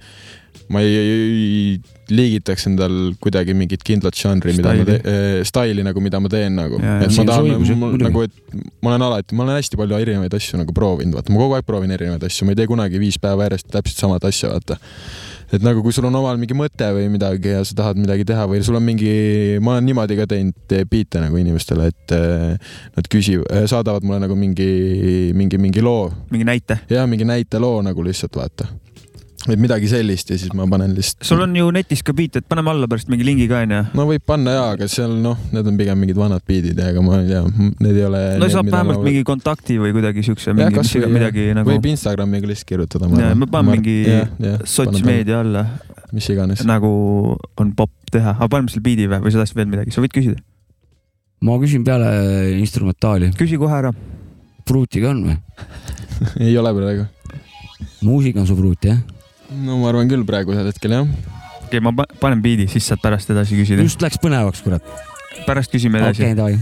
ma ei, ei liigitaks endal kuidagi mingit kindlat žanri, mida ma teen, staili nagu, mida ma teen nagu, et ma tahan jah, nagu, et ma olen alati, ma olen hästi palju erinevaid asju nagu proovinud, vaata, ma kogu aeg proovin erinevaid asju, ma ei tee kunagi viis päeva järjest täpselt samat asja, vaata. Et nagu kui sul on omal mingi mõte või midagi ja sa tahad midagi teha või sul on mingi, ma olen niimoodi ka teinud eh, biite nagu inimestele, et eh, nad küsivad, saadavad mulle nagu mingi, mingi, mingi loo. Mingi näite. ja mingi näiteloo nagu lihtsalt vaata. Et midagi sellist ja siis ma panen lihtsalt. sul on ju netis ka biit, et paneme alla pärast mingi lingi ka onju. no võib panna jaa, aga seal noh, need on pigem mingid vanad biidid ja ega ma ei tea, need ei ole. no saab vähemalt mingi kontakti või kuidagi siukse Jah, mingi, kas või, midagi nagu võib Instagramiga lihtsalt kirjutada. Jaa, ma panen mingi sotsmeedia alla mis iganes. nagu on popp teha, aga paneme selle biidi või, või sa tahtsid veel midagi, sa võid küsida. ma küsin peale instrumentaali. küsi kohe ära. pruutiga on või? ei ole praegu. muusika on su pruut jah? No ma arvan küll praegusel hetkel jah. okei okay,, ma pa- panen biidi, siis saad pärast edasi küsida. just läks põnevaks, kurat. pärast küsime edasi okei, davai.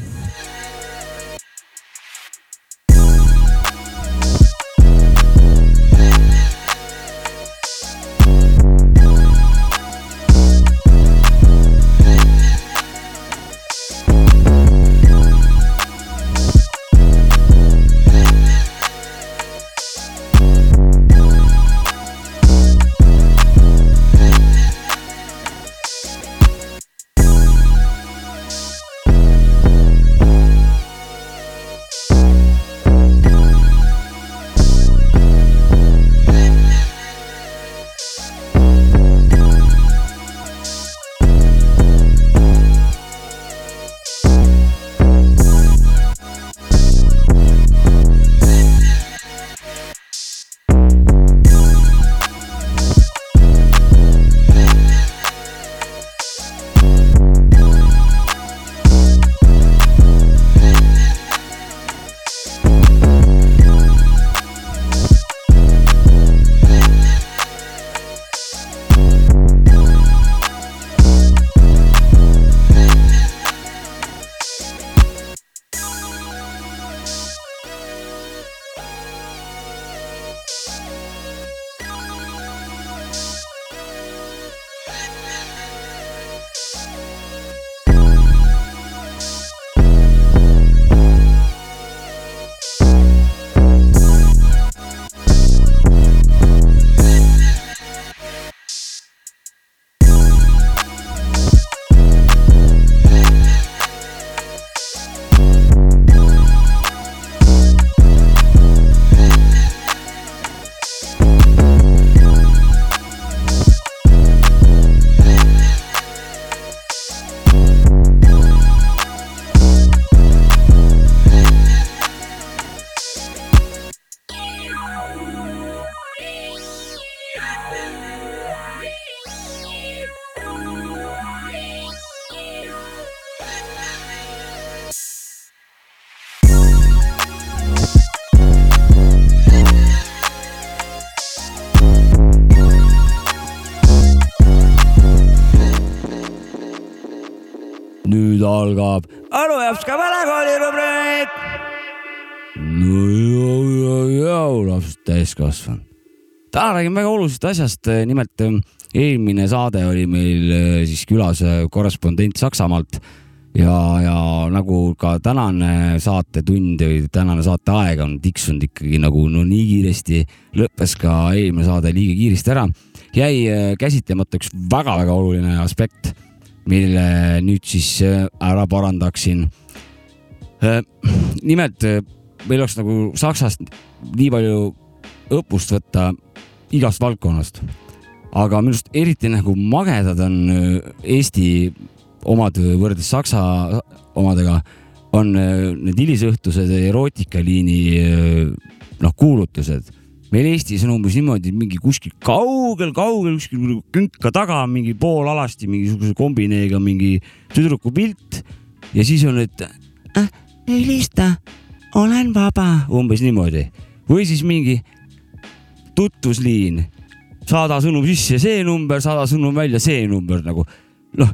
Algab Alujõpska vanakooli rubriik. no jõu, jõu, jõu, lapsed täiskasvanud. täna räägime väga olulisest asjast, nimelt eh, eelmine saade oli meil eh, siis külas eh, korrespondent Saksamaalt ja, ja nagu ka tänane saatetund või tänane saateaeg on tiksunud ikkagi nagu no nii kiiresti, lõppes ka eelmine saade liiga kiiresti ära, jäi eh, käsitlemata üks väga-väga oluline aspekt, mille nüüd siis eh, ära parandaksin. nimelt eh, meil oleks nagu Saksast nii palju õppust võtta igast valdkonnast, aga minu arust eriti nagu magedad on Eesti omad võrreldes Saksa omadega, on need hilisõhtused erootikaliini noh, kuulutused. Meil Eestis on umbes niimoodi, mingi kuskil kaugel-kaugel kuskil künka taga mingi poolalasti mingisuguse kombineega mingi tüdruku pilt ja siis on, et äh, helista, olen vaba, umbes niimoodi. Või siis mingi tutvusliin, saada sõnum sisse see number, saada sõnum välja see number nagu. Noh,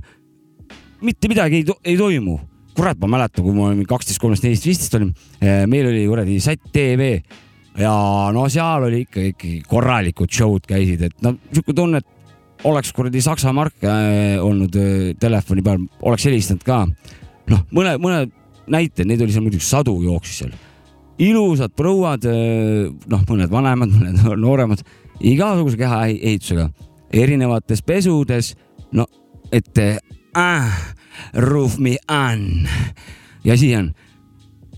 mitte midagi ei, to ei toimu. kurat, ma mäletan, kui ma olin kaksteist, kolmteist, viisteist olin, meil oli kuradi Sätt tv ja no seal oli ikka ikkagi korralikud show'd käisid, et no sihuke tunne, et oleks kuradi Saksa mark äh, olnud äh, telefoni peal, oleks helistanud ka. noh, mõne, mõne näite, neid oli seal muidugi sadu jooksis seal. ilusad prouad, noh, mõned vanemad, mõned nooremad, igasuguse kehaehitusega, erinevates pesudes, no et äh, ruf me on ja siis on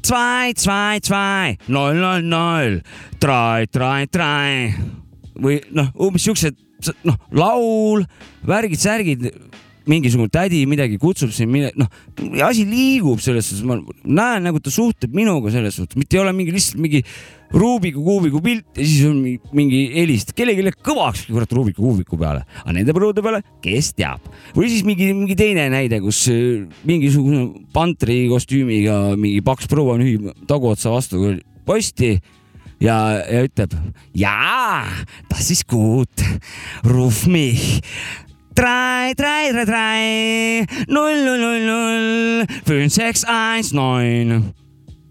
zwei, zwei, zwei, null, null, null, drei, drei, drei või noh, umbes siuksed noh, laul, värgid-särgid, mingisugune tädi midagi kutsub sind, noh, asi liigub selles suhtes, ma näen nagu ta suhtleb minuga selles suhtes, mitte ei ole mingi lihtsalt mingi Rubiku kuubiku pilt ja siis on mingi, helist, kellelegi kõvakski kurat Rubiku kuubiku peale, aga nende põllude peale, kes teab. või siis mingi, mingi teine näide, kus äh, mingisugune pantri kostüümiga mingi paks proua nühib taguotsa vastu posti ja, ja ütleb jaa, das ist gut, ruf mich. drei, drei, drei, drei, null, null, null, null, fünf, sechs, eins, neun.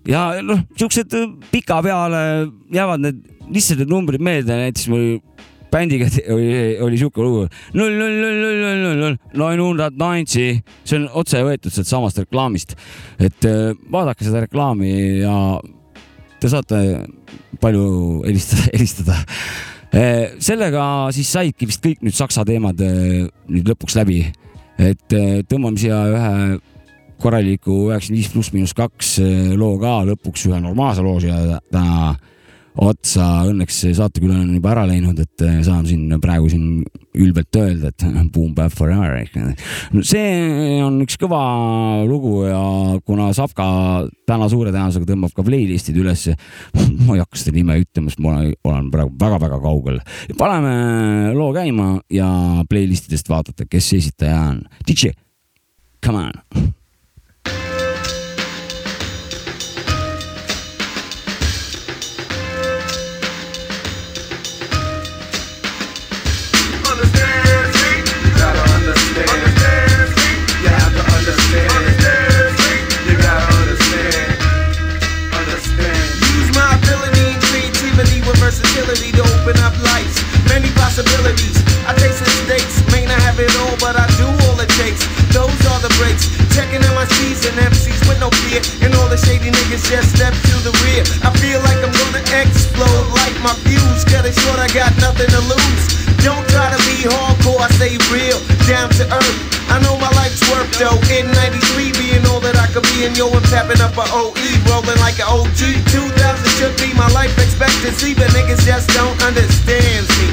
ja noh, siuksed pika peale jäävad need lihtsalt need numbrid meelde, näiteks mul bändiga oli, oli siuke lugu. null, null, null, null, null, null, null, neunhundert neunsi, see on otse võetud sealt samast reklaamist. et äh, vaadake seda reklaami ja te saate palju helistada, helistada. Sellega siis saidki vist kõik nüüd saksa teemad eh, nüüd lõpuks läbi. et eh, tõmbame siia ühe korraliku üheksakümmend viis pluss miinus kaks eh, loo ka lõpuks ühe normaalse loo siia täna otsa. Õnneks saatekülaline on juba ära läinud, et eh, saan siin praegu siin ülbelt öelda, et boom bap forever. no see on üks kõva lugu ja kuna Savka täna suure tõenäosusega tõmbab ka playlist'id ülesse, ma ei hakka seda nime ütlema, sest ma olen, praegu väga-väga kaugel. paneme loo käima ja playlist idest vaatate, kes esitaja on. DJ, come on. Possibilities. I taste the stakes, may not have it all, but I do all it takes. Those are the breaks. Checking in my C's and MCs with no fear. And all the shady niggas just step to the rear. I feel like I'm gonna explode like my fuse. Cut it short, I got nothing to lose. Don't try to be hardcore, I stay real, down to earth. I know my life's work though. In 93, being all that I could be, and yo, I'm tapping up a OE, rolling like an OG. 2000 should be my life expectancy, but niggas just don't understand me.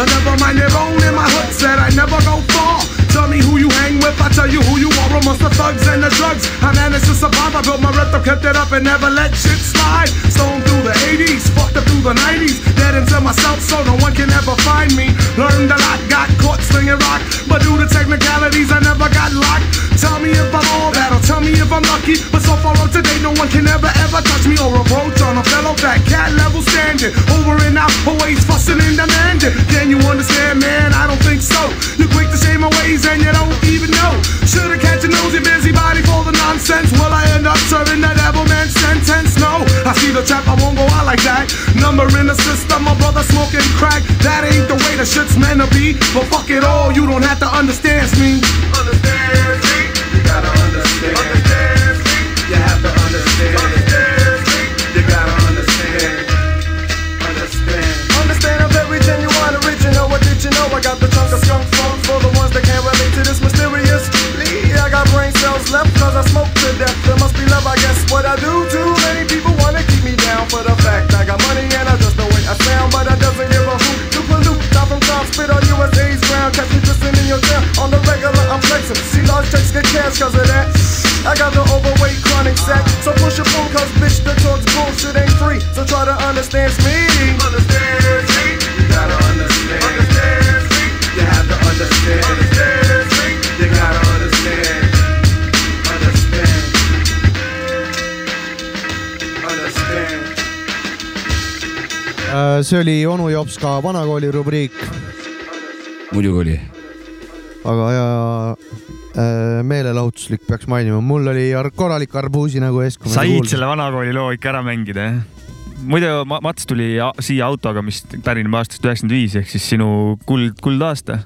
Understand. Never mind their own in my hood said I never go far. Tell me who you hang with, I tell you who you are amongst the thugs and the drugs. I managed to survive, I built my rhythm, kept it up and never let shit slide. Stoned through the 80s, fucked up through the 90s. Dead into myself so no one can ever find me. Learned a lot, got caught slinging rock. But due to technicalities, I never got locked. Tell me if I'm all that, or tell me if I'm lucky. But so far up to date, no one can ever ever touch me or approach on a fellow fat cat level standing. Over and out, always fussing and demanding. Can you understand, man? I don't think so. You're quick to my ways and you don't even know. Should've catch a nosy busybody for the nonsense. Will I end up serving the devil man sentence? No, I see the trap, I won't go out like that. Number in the system, my brother smoking crack. That ain't the way the shit's meant to be. But fuck it all, you don't have to understand me. Understand me? You gotta understand. Understand me? You have to understand. Understand me? You gotta understand. Understand. Understand I'm very genuine, original. What did you know? I got the to this mysterious. I got brain cells left cause I smoke to death. There must be love, I guess. What I do, too many people wanna keep me down for the fact I got money and I just the way I sound, but I doesn't give a hoot. To pollute, stop from top, spit on USA's ground. Catch me pissing in your town. On the regular, I'm flexing. See large checks get cash cause of that. I got the overweight chronic sack. So push your phone cause bitch, the talk's bullshit ain't free. So try to understand me. Understand me. You gotta understand. Understand me. You have to understand. Understand see oli onu Jops ka vanakooli rubriik, muidugi oli. väga hea äh, meelelahutuslik peaks mainima, mul oli korralik arbuusi nagu ees. said selle vanakooli loo ikka ära mängida, jah? muidu Ma- Mats tuli siia autoga, mis pärineb aastast üheksakümmend viis ehk siis sinu kuld, kuldaasta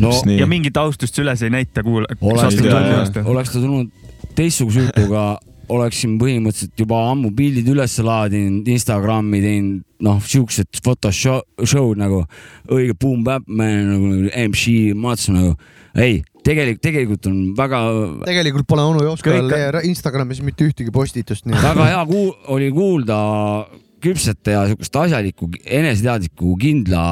no nii. ja mingit austust üles ei näita kuula-. oleks ei ta tea, jah. tulnud, oleks ta tulnud teistsuguse jutuga, oleksin põhimõtteliselt juba ammu pildid üles laadinud, Instagrami teinud, noh, siuksed Photoshow'd nagu õige Boom Bap Man nagu MC Mats nagu. ei, tegelikult, tegelikult on väga, tegelikult pole onu Jopskal Kõik- Instagramis mitte ühtegi postitust, väga hea kuul, oli kuulda küpsete ja siukest asjalikku, eneseteadlikku, kindla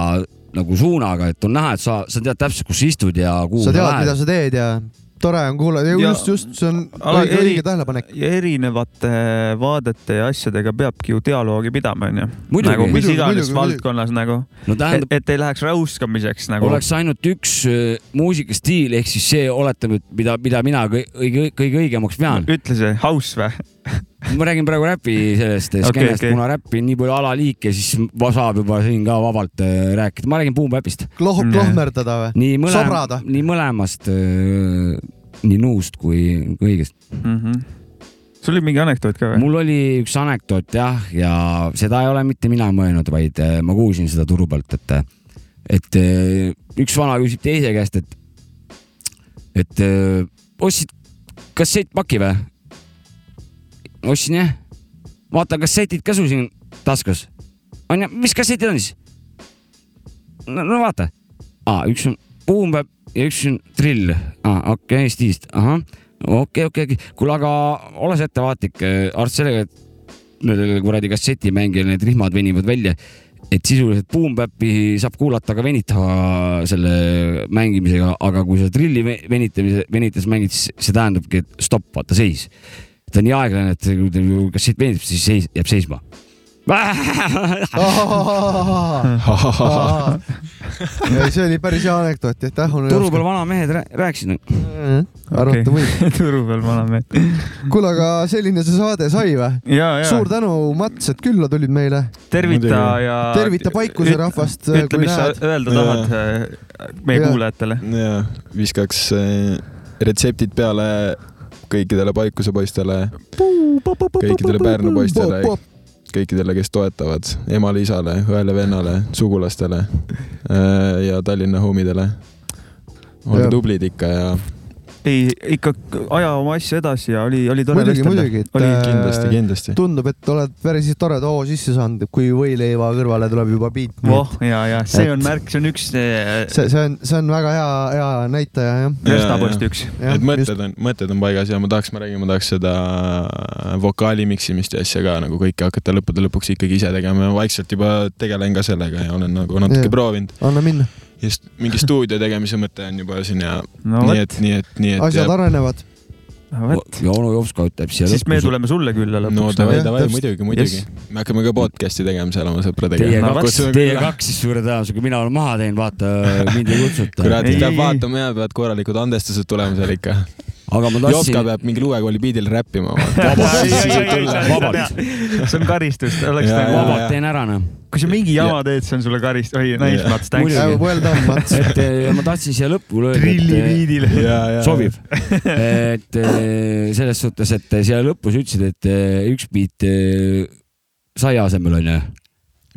nagu suunaga, et on näha, et sa, sa tead täpselt, kus sa istud ja kuhu sa tead, mida sa teed ja tore on kuulata, Ja- just, just see on õige, eri- õige tähelepanek. ja erinevate vaadete ja asjadega peabki ju dialoogi pidama, onju. Muidugi. nagu mis Muidugi, iganes muidugi, valdkonnas nagu, no et, tähendab, et ei läheks räuskamiseks nagu. oleks ainult üks äh, muusikastiil ehk siis see, oletame, et mida, mida mina kõige, kõige, kõige õigemaks pean. ütle see, house või? ma räägin praegu räpi sellest Okei, skeenest okei. kuna räppi on nii palju alaliike, siis saab juba siin ka vabalt äh, rääkida. ma räägin Boom Bapist. Kloh-, Mm. klohmerdada või? nii mõlem- Sobrada., nii mõlemast, nii nuust kui, kui õigest. mm. -hmm. sul oli mingi anekdoot ka või? mul oli üks anekdoot jah, ja seda ei ole mitte mina mõelnud, vaid äh, ma kuulsin seda turu pealt, et, et äh, üks vana küsib teise käest, et, et äh, ostsid kassettpaki või? Ostsin jah. vaata, kassetid ka sul siin taskus. on ju, mis kassetid on siis? no, no vaata. aa, üks on Boom Bap ja üks on Drill. aa, okei okay,, stiilist, ahah, okei, okei, okei. kuule, aga ole sa ettevaatlik, arvestades sellega, et nendel kuradi kassetimängijal need rihmad venivad välja, et sisuliselt Boom Bapi saab kuulata ka venitava selle mängimisega, aga kui sa Drilli ve- venitamise, venitades mängid, siis see tähendabki, et stopp, vaata seis. Ta on nii aeglane, et kui ta ju kassett venitab, siis seis, jääb seisma. see oli päris hea anekdoot, aitäh turu peal vanamehed rää- rääkisid. arvata võib. turu peal vanamehed. kuule, aga selline see saade sai või? suur tänu, Mats, et külla tulid meile. tervita ja. tervita Paikuse rahvast, ütle, mis sa öelda tahad äh, meie kuulajatele. ja viskaks äh, retseptid peale kõikidele Paikuse poistele, kõikidele Pärnu poistele, kõikidele, kes toetavad, emale-isale, õele-vennale, sugulastele äh, ja Tallinna homidele. olge tublid ikka ja ei, ikka aja oma asju edasi ja oli, oli tore muidugi, muidugi, et oli äh, kindlasti, kindlasti. tundub, et oled päris toreda hoo sisse saanud, kui võileiva kõrvale tuleb juba beat. voh, ja, ja see Et- on märk, see on üks äh, see, see on, see on väga hea, hea näitaja jah. verstapost üks. et mõtted on, mõtted on paigas ja ma tahaks, ma räägin, ma tahaks seda vokaali miksimist ja asja ka nagu kõike hakata lõppude lõpuks ikkagi ise tegema ja vaikselt juba tegelen ka sellega ja olen nagu natuke Jah. proovinud. anna minna, just mingi stuudio tegemise mõte on juba siin ja no nii et, nii et, nii et. asjad arenevad. ja onu Jopska ütleb siia siis me. tuleme sulle külla no lõpuks. davai, jah, davai, täpselt. muidugi, muidugi. me hakkame ka podcast'i tegema seal oma sõpradega. Teie No kaks, teie kaks siis suure tõenäosusega, mina olen maha teinud, vaata mind ei kutsuta. kurat, peab vaatama ja peavad korralikud andestused tulema seal ikka. Aga ma tahtsin, peab mingil uue kooli biidil räppima. see on karistus, oleks nagu vabalt teen ära noh. kui sa mingi jama teed, see on sulle karistus. oi, nice. Mats, thanks. Well done, Mats. et eh, ma tahtsin siia lõppu öelda, trilli et biidile. sobib. et eh, selles suhtes, et siia lõppu sa ütlesid, et eh, üks biit eh, saia asemel onju,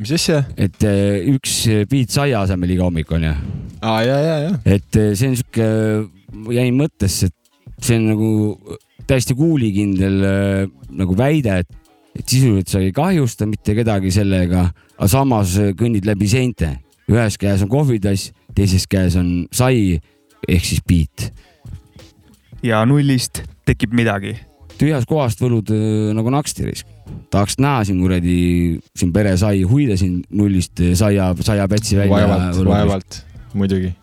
mis asja? et eh, üks biit saia asemel iga hommik onju, aa, ja, ja, ja. et eh, see on sihuke, jäin mõttesse, et see on nagu täiesti kuulikindel eh, nagu väide, et, et sisuliselt sa ei kahjusta mitte kedagi sellega, aga samas eh, kõnnid läbi seinte. ühes käes on kohvitass, teises käes on sai ehk siis biit ja nullist tekib midagi. tühjast kohast võlud öö, nagu naksti risk. tahaks näha siin kuradi, siin pere sai, huida siin nullist saia, saia pätsi välja. vaevalt, vaevalt, muidugi.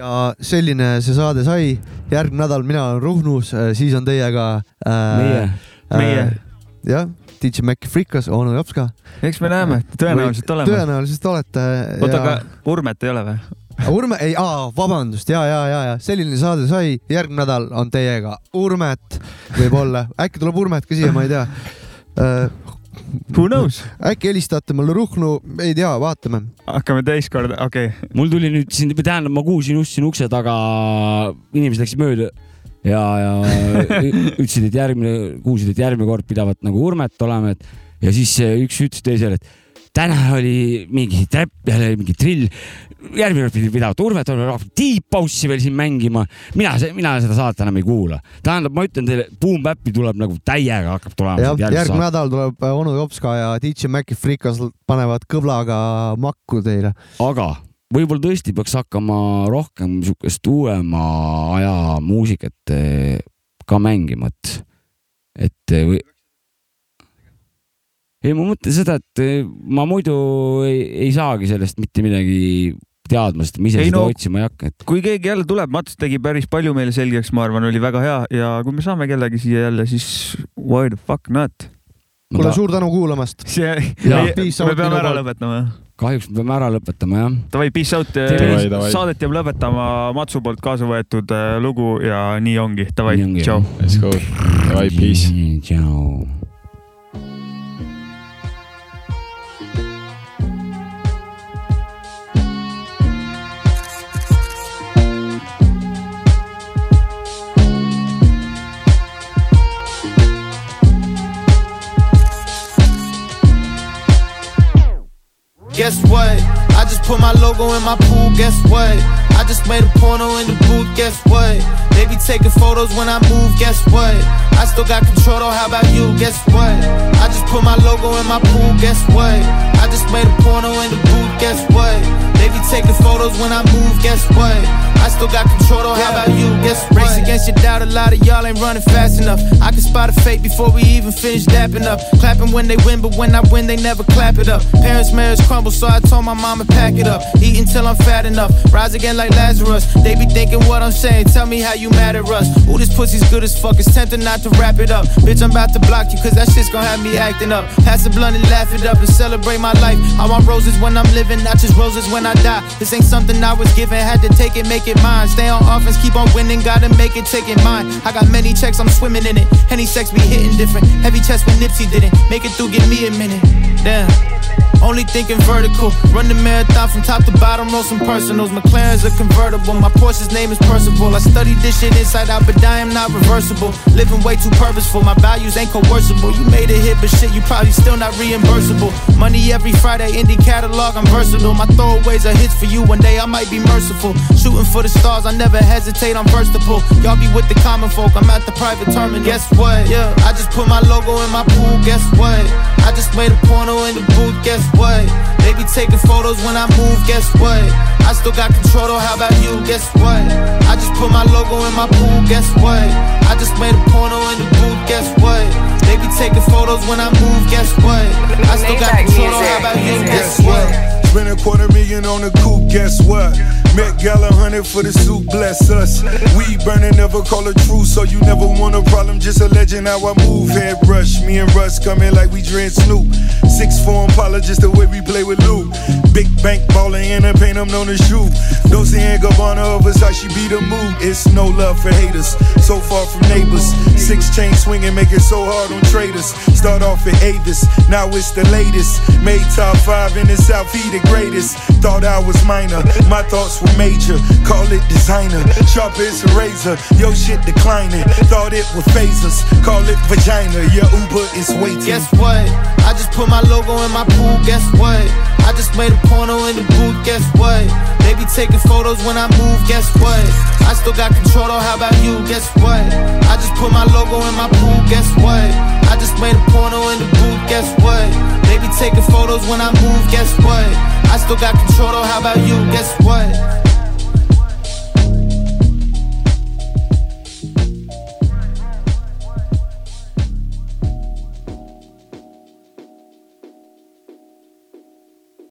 Ja selline see saade sai. järgmine nädal mina olen Ruhnus, siis on teiega äh,. meie, meie.. jah, DJ Maci Frikas, onu Jopska. eks me näeme, tõenäoliselt oleme. tõenäoliselt olete. oota, aga Urmet ei ole või? Urme, ei, vabandust, ja, ja, ja, ja selline saade sai, järgmine nädal on teiega Urmet, võib-olla, äkki tuleb Urmet ka siia, ma ei tea äh,. Who knows? äkki helistate mulle Ruhnu, ei tea, vaatame. hakkame teist korda, okei okay.. mul tuli nüüd siin, tähendab, ma kuulsin just siin ukse taga, inimesed läksid mööda ja, ja ütlesid, et järgmine, kuulsid, et järgmine kord pidavat nagu Urmet olema, et ja siis üks ütles teisele, et täna oli mingi täpp, jälle mingi trill. järgmine kord pidi pidavat Urmet olema, Deep House'i veel siin mängima. mina, mina seda saadet enam ei kuula. tähendab, ma ütlen teile, Boom Bap'i tuleb nagu täiega hakkab tulema. järgmine nädal tuleb äh, onu Jopska ja DJ Maci Frikas panevad kõblaga makku teile. aga võib-olla tõesti peaks hakkama rohkem niisugust uuema aja muusikat eh, ka mängima, et, et või... ei, ma mõtlen seda, et eh, ma muidu ei, ei saagi sellest mitte midagi teadma, sest ma ise Ei seda no- otsima ei hakka, et kui keegi jälle tuleb, Mats tegi päris palju meile selgeks, ma arvan, oli väga hea ja kui me saame kellegi siia jälle, siis why the fuck not? kuule, ta... suur tänu kuulamast. see, me, peame ära lõpetama. kahjuks me peame ära lõpetama jah. Davai, peace out davai. saadet jääb lõpetama Matsu poolt kaasa võetud äh, lugu ja nii ongi, davai tšau. Let's go. Davai, peace. tšau. Guess what? I just put my logo in my pool. Guess what? I just made a porno in the booth. Guess what? They be taking photos when I move. Guess what? I still got control. Though. How about you? Guess what? I just put my logo in my pool. Guess what? I just made a porno in the booth. Guess what? They be taking photos when I move. Guess what? I still got control. Though. How about you? Guess what? Race against your doubt. A lot of y'all ain't running fast enough. I can spot a fake before we even finish dapping up. Clapping when they win, but when I win, they never clap it up. Parents' marriage crumble, so I told my mama pack it up. Eat until I'm fat enough. Rise again like Lazarus. They be thinking what I'm saying. Tell me how you mad at us. Ooh, this pussy's good as fuck. It's tempting not to wrap it up. Bitch, I'm about to block you, cause that shit's gonna have me acting up. Pass the blunt and laugh it up and celebrate my life. I want roses when I'm living, not just roses when I die. This ain't something I was given, had to take it, make it mine. Stay on offense, keep on winning, gotta make it, take it mine. I got many checks, I'm swimming in it. Any sex be hitting different. Heavy chest when Nipsey didn't. Make it through, give me a minute. Damn. Only thinking vertical. Run the marathon from top to bottom, roll some personals. McLaren's a convertible. My Porsche's name is Percival. I studied this shit inside out, but I am not reversible. Living way too purposeful. My values ain't coercible. You made a hit, but shit, you probably still not reimbursable. Money every Friday, indie catalog, I'm versatile. My throwaways are hits for you. One day I might be merciful. Shooting for the stars, I never hesitate, I'm versatile. Y'all be with the common folk, I'm at the private terminal. Guess what? Yeah, I just put my logo in my pool. Guess what? I just made a porno in the booth. Guess what? They be taking photos when I move. Guess what? I still got control. Though. How about you? Guess what? I just put my logo in my pool. Guess what? I just made a porno in the booth. Guess what? They be taking photos when I move. Guess what? I still got control. Though. How about you? Guess what? Spend a quarter million on the coupe, guess what? Met Gala hunted for the suit, bless us. We burning, never call a truce, so you never want a problem, just a legend how I move. Head rush, me and Russ coming like we dread Snoop. Six four Impala, just the way we play with Lou. Big bank baller in a paint, I'm known as you. Dolce and Gabbana of us, how she be the mood. It's no love for haters, so far from neighbors. Six chain swinging, make it so hard on traders. Start off at Avis, now it's the latest. Made top five in the South, he the greatest. Thought I was minor, my thoughts major. Call it designer, sharp as a razor. Yo shit declining, thought it was phasers. Call it vagina, your Uber is waiting. Guess what? I just put my logo in my pool, guess what? I just made a porno in the booth, guess what? They be taking photos when I move, guess what? I still got control, though, how about you? Guess what? I just put my logo in my pool, guess what? I just made a porno in the booth, guess what? They be taking photos when I move, guess what? I still got control, though, how about you? Guess what?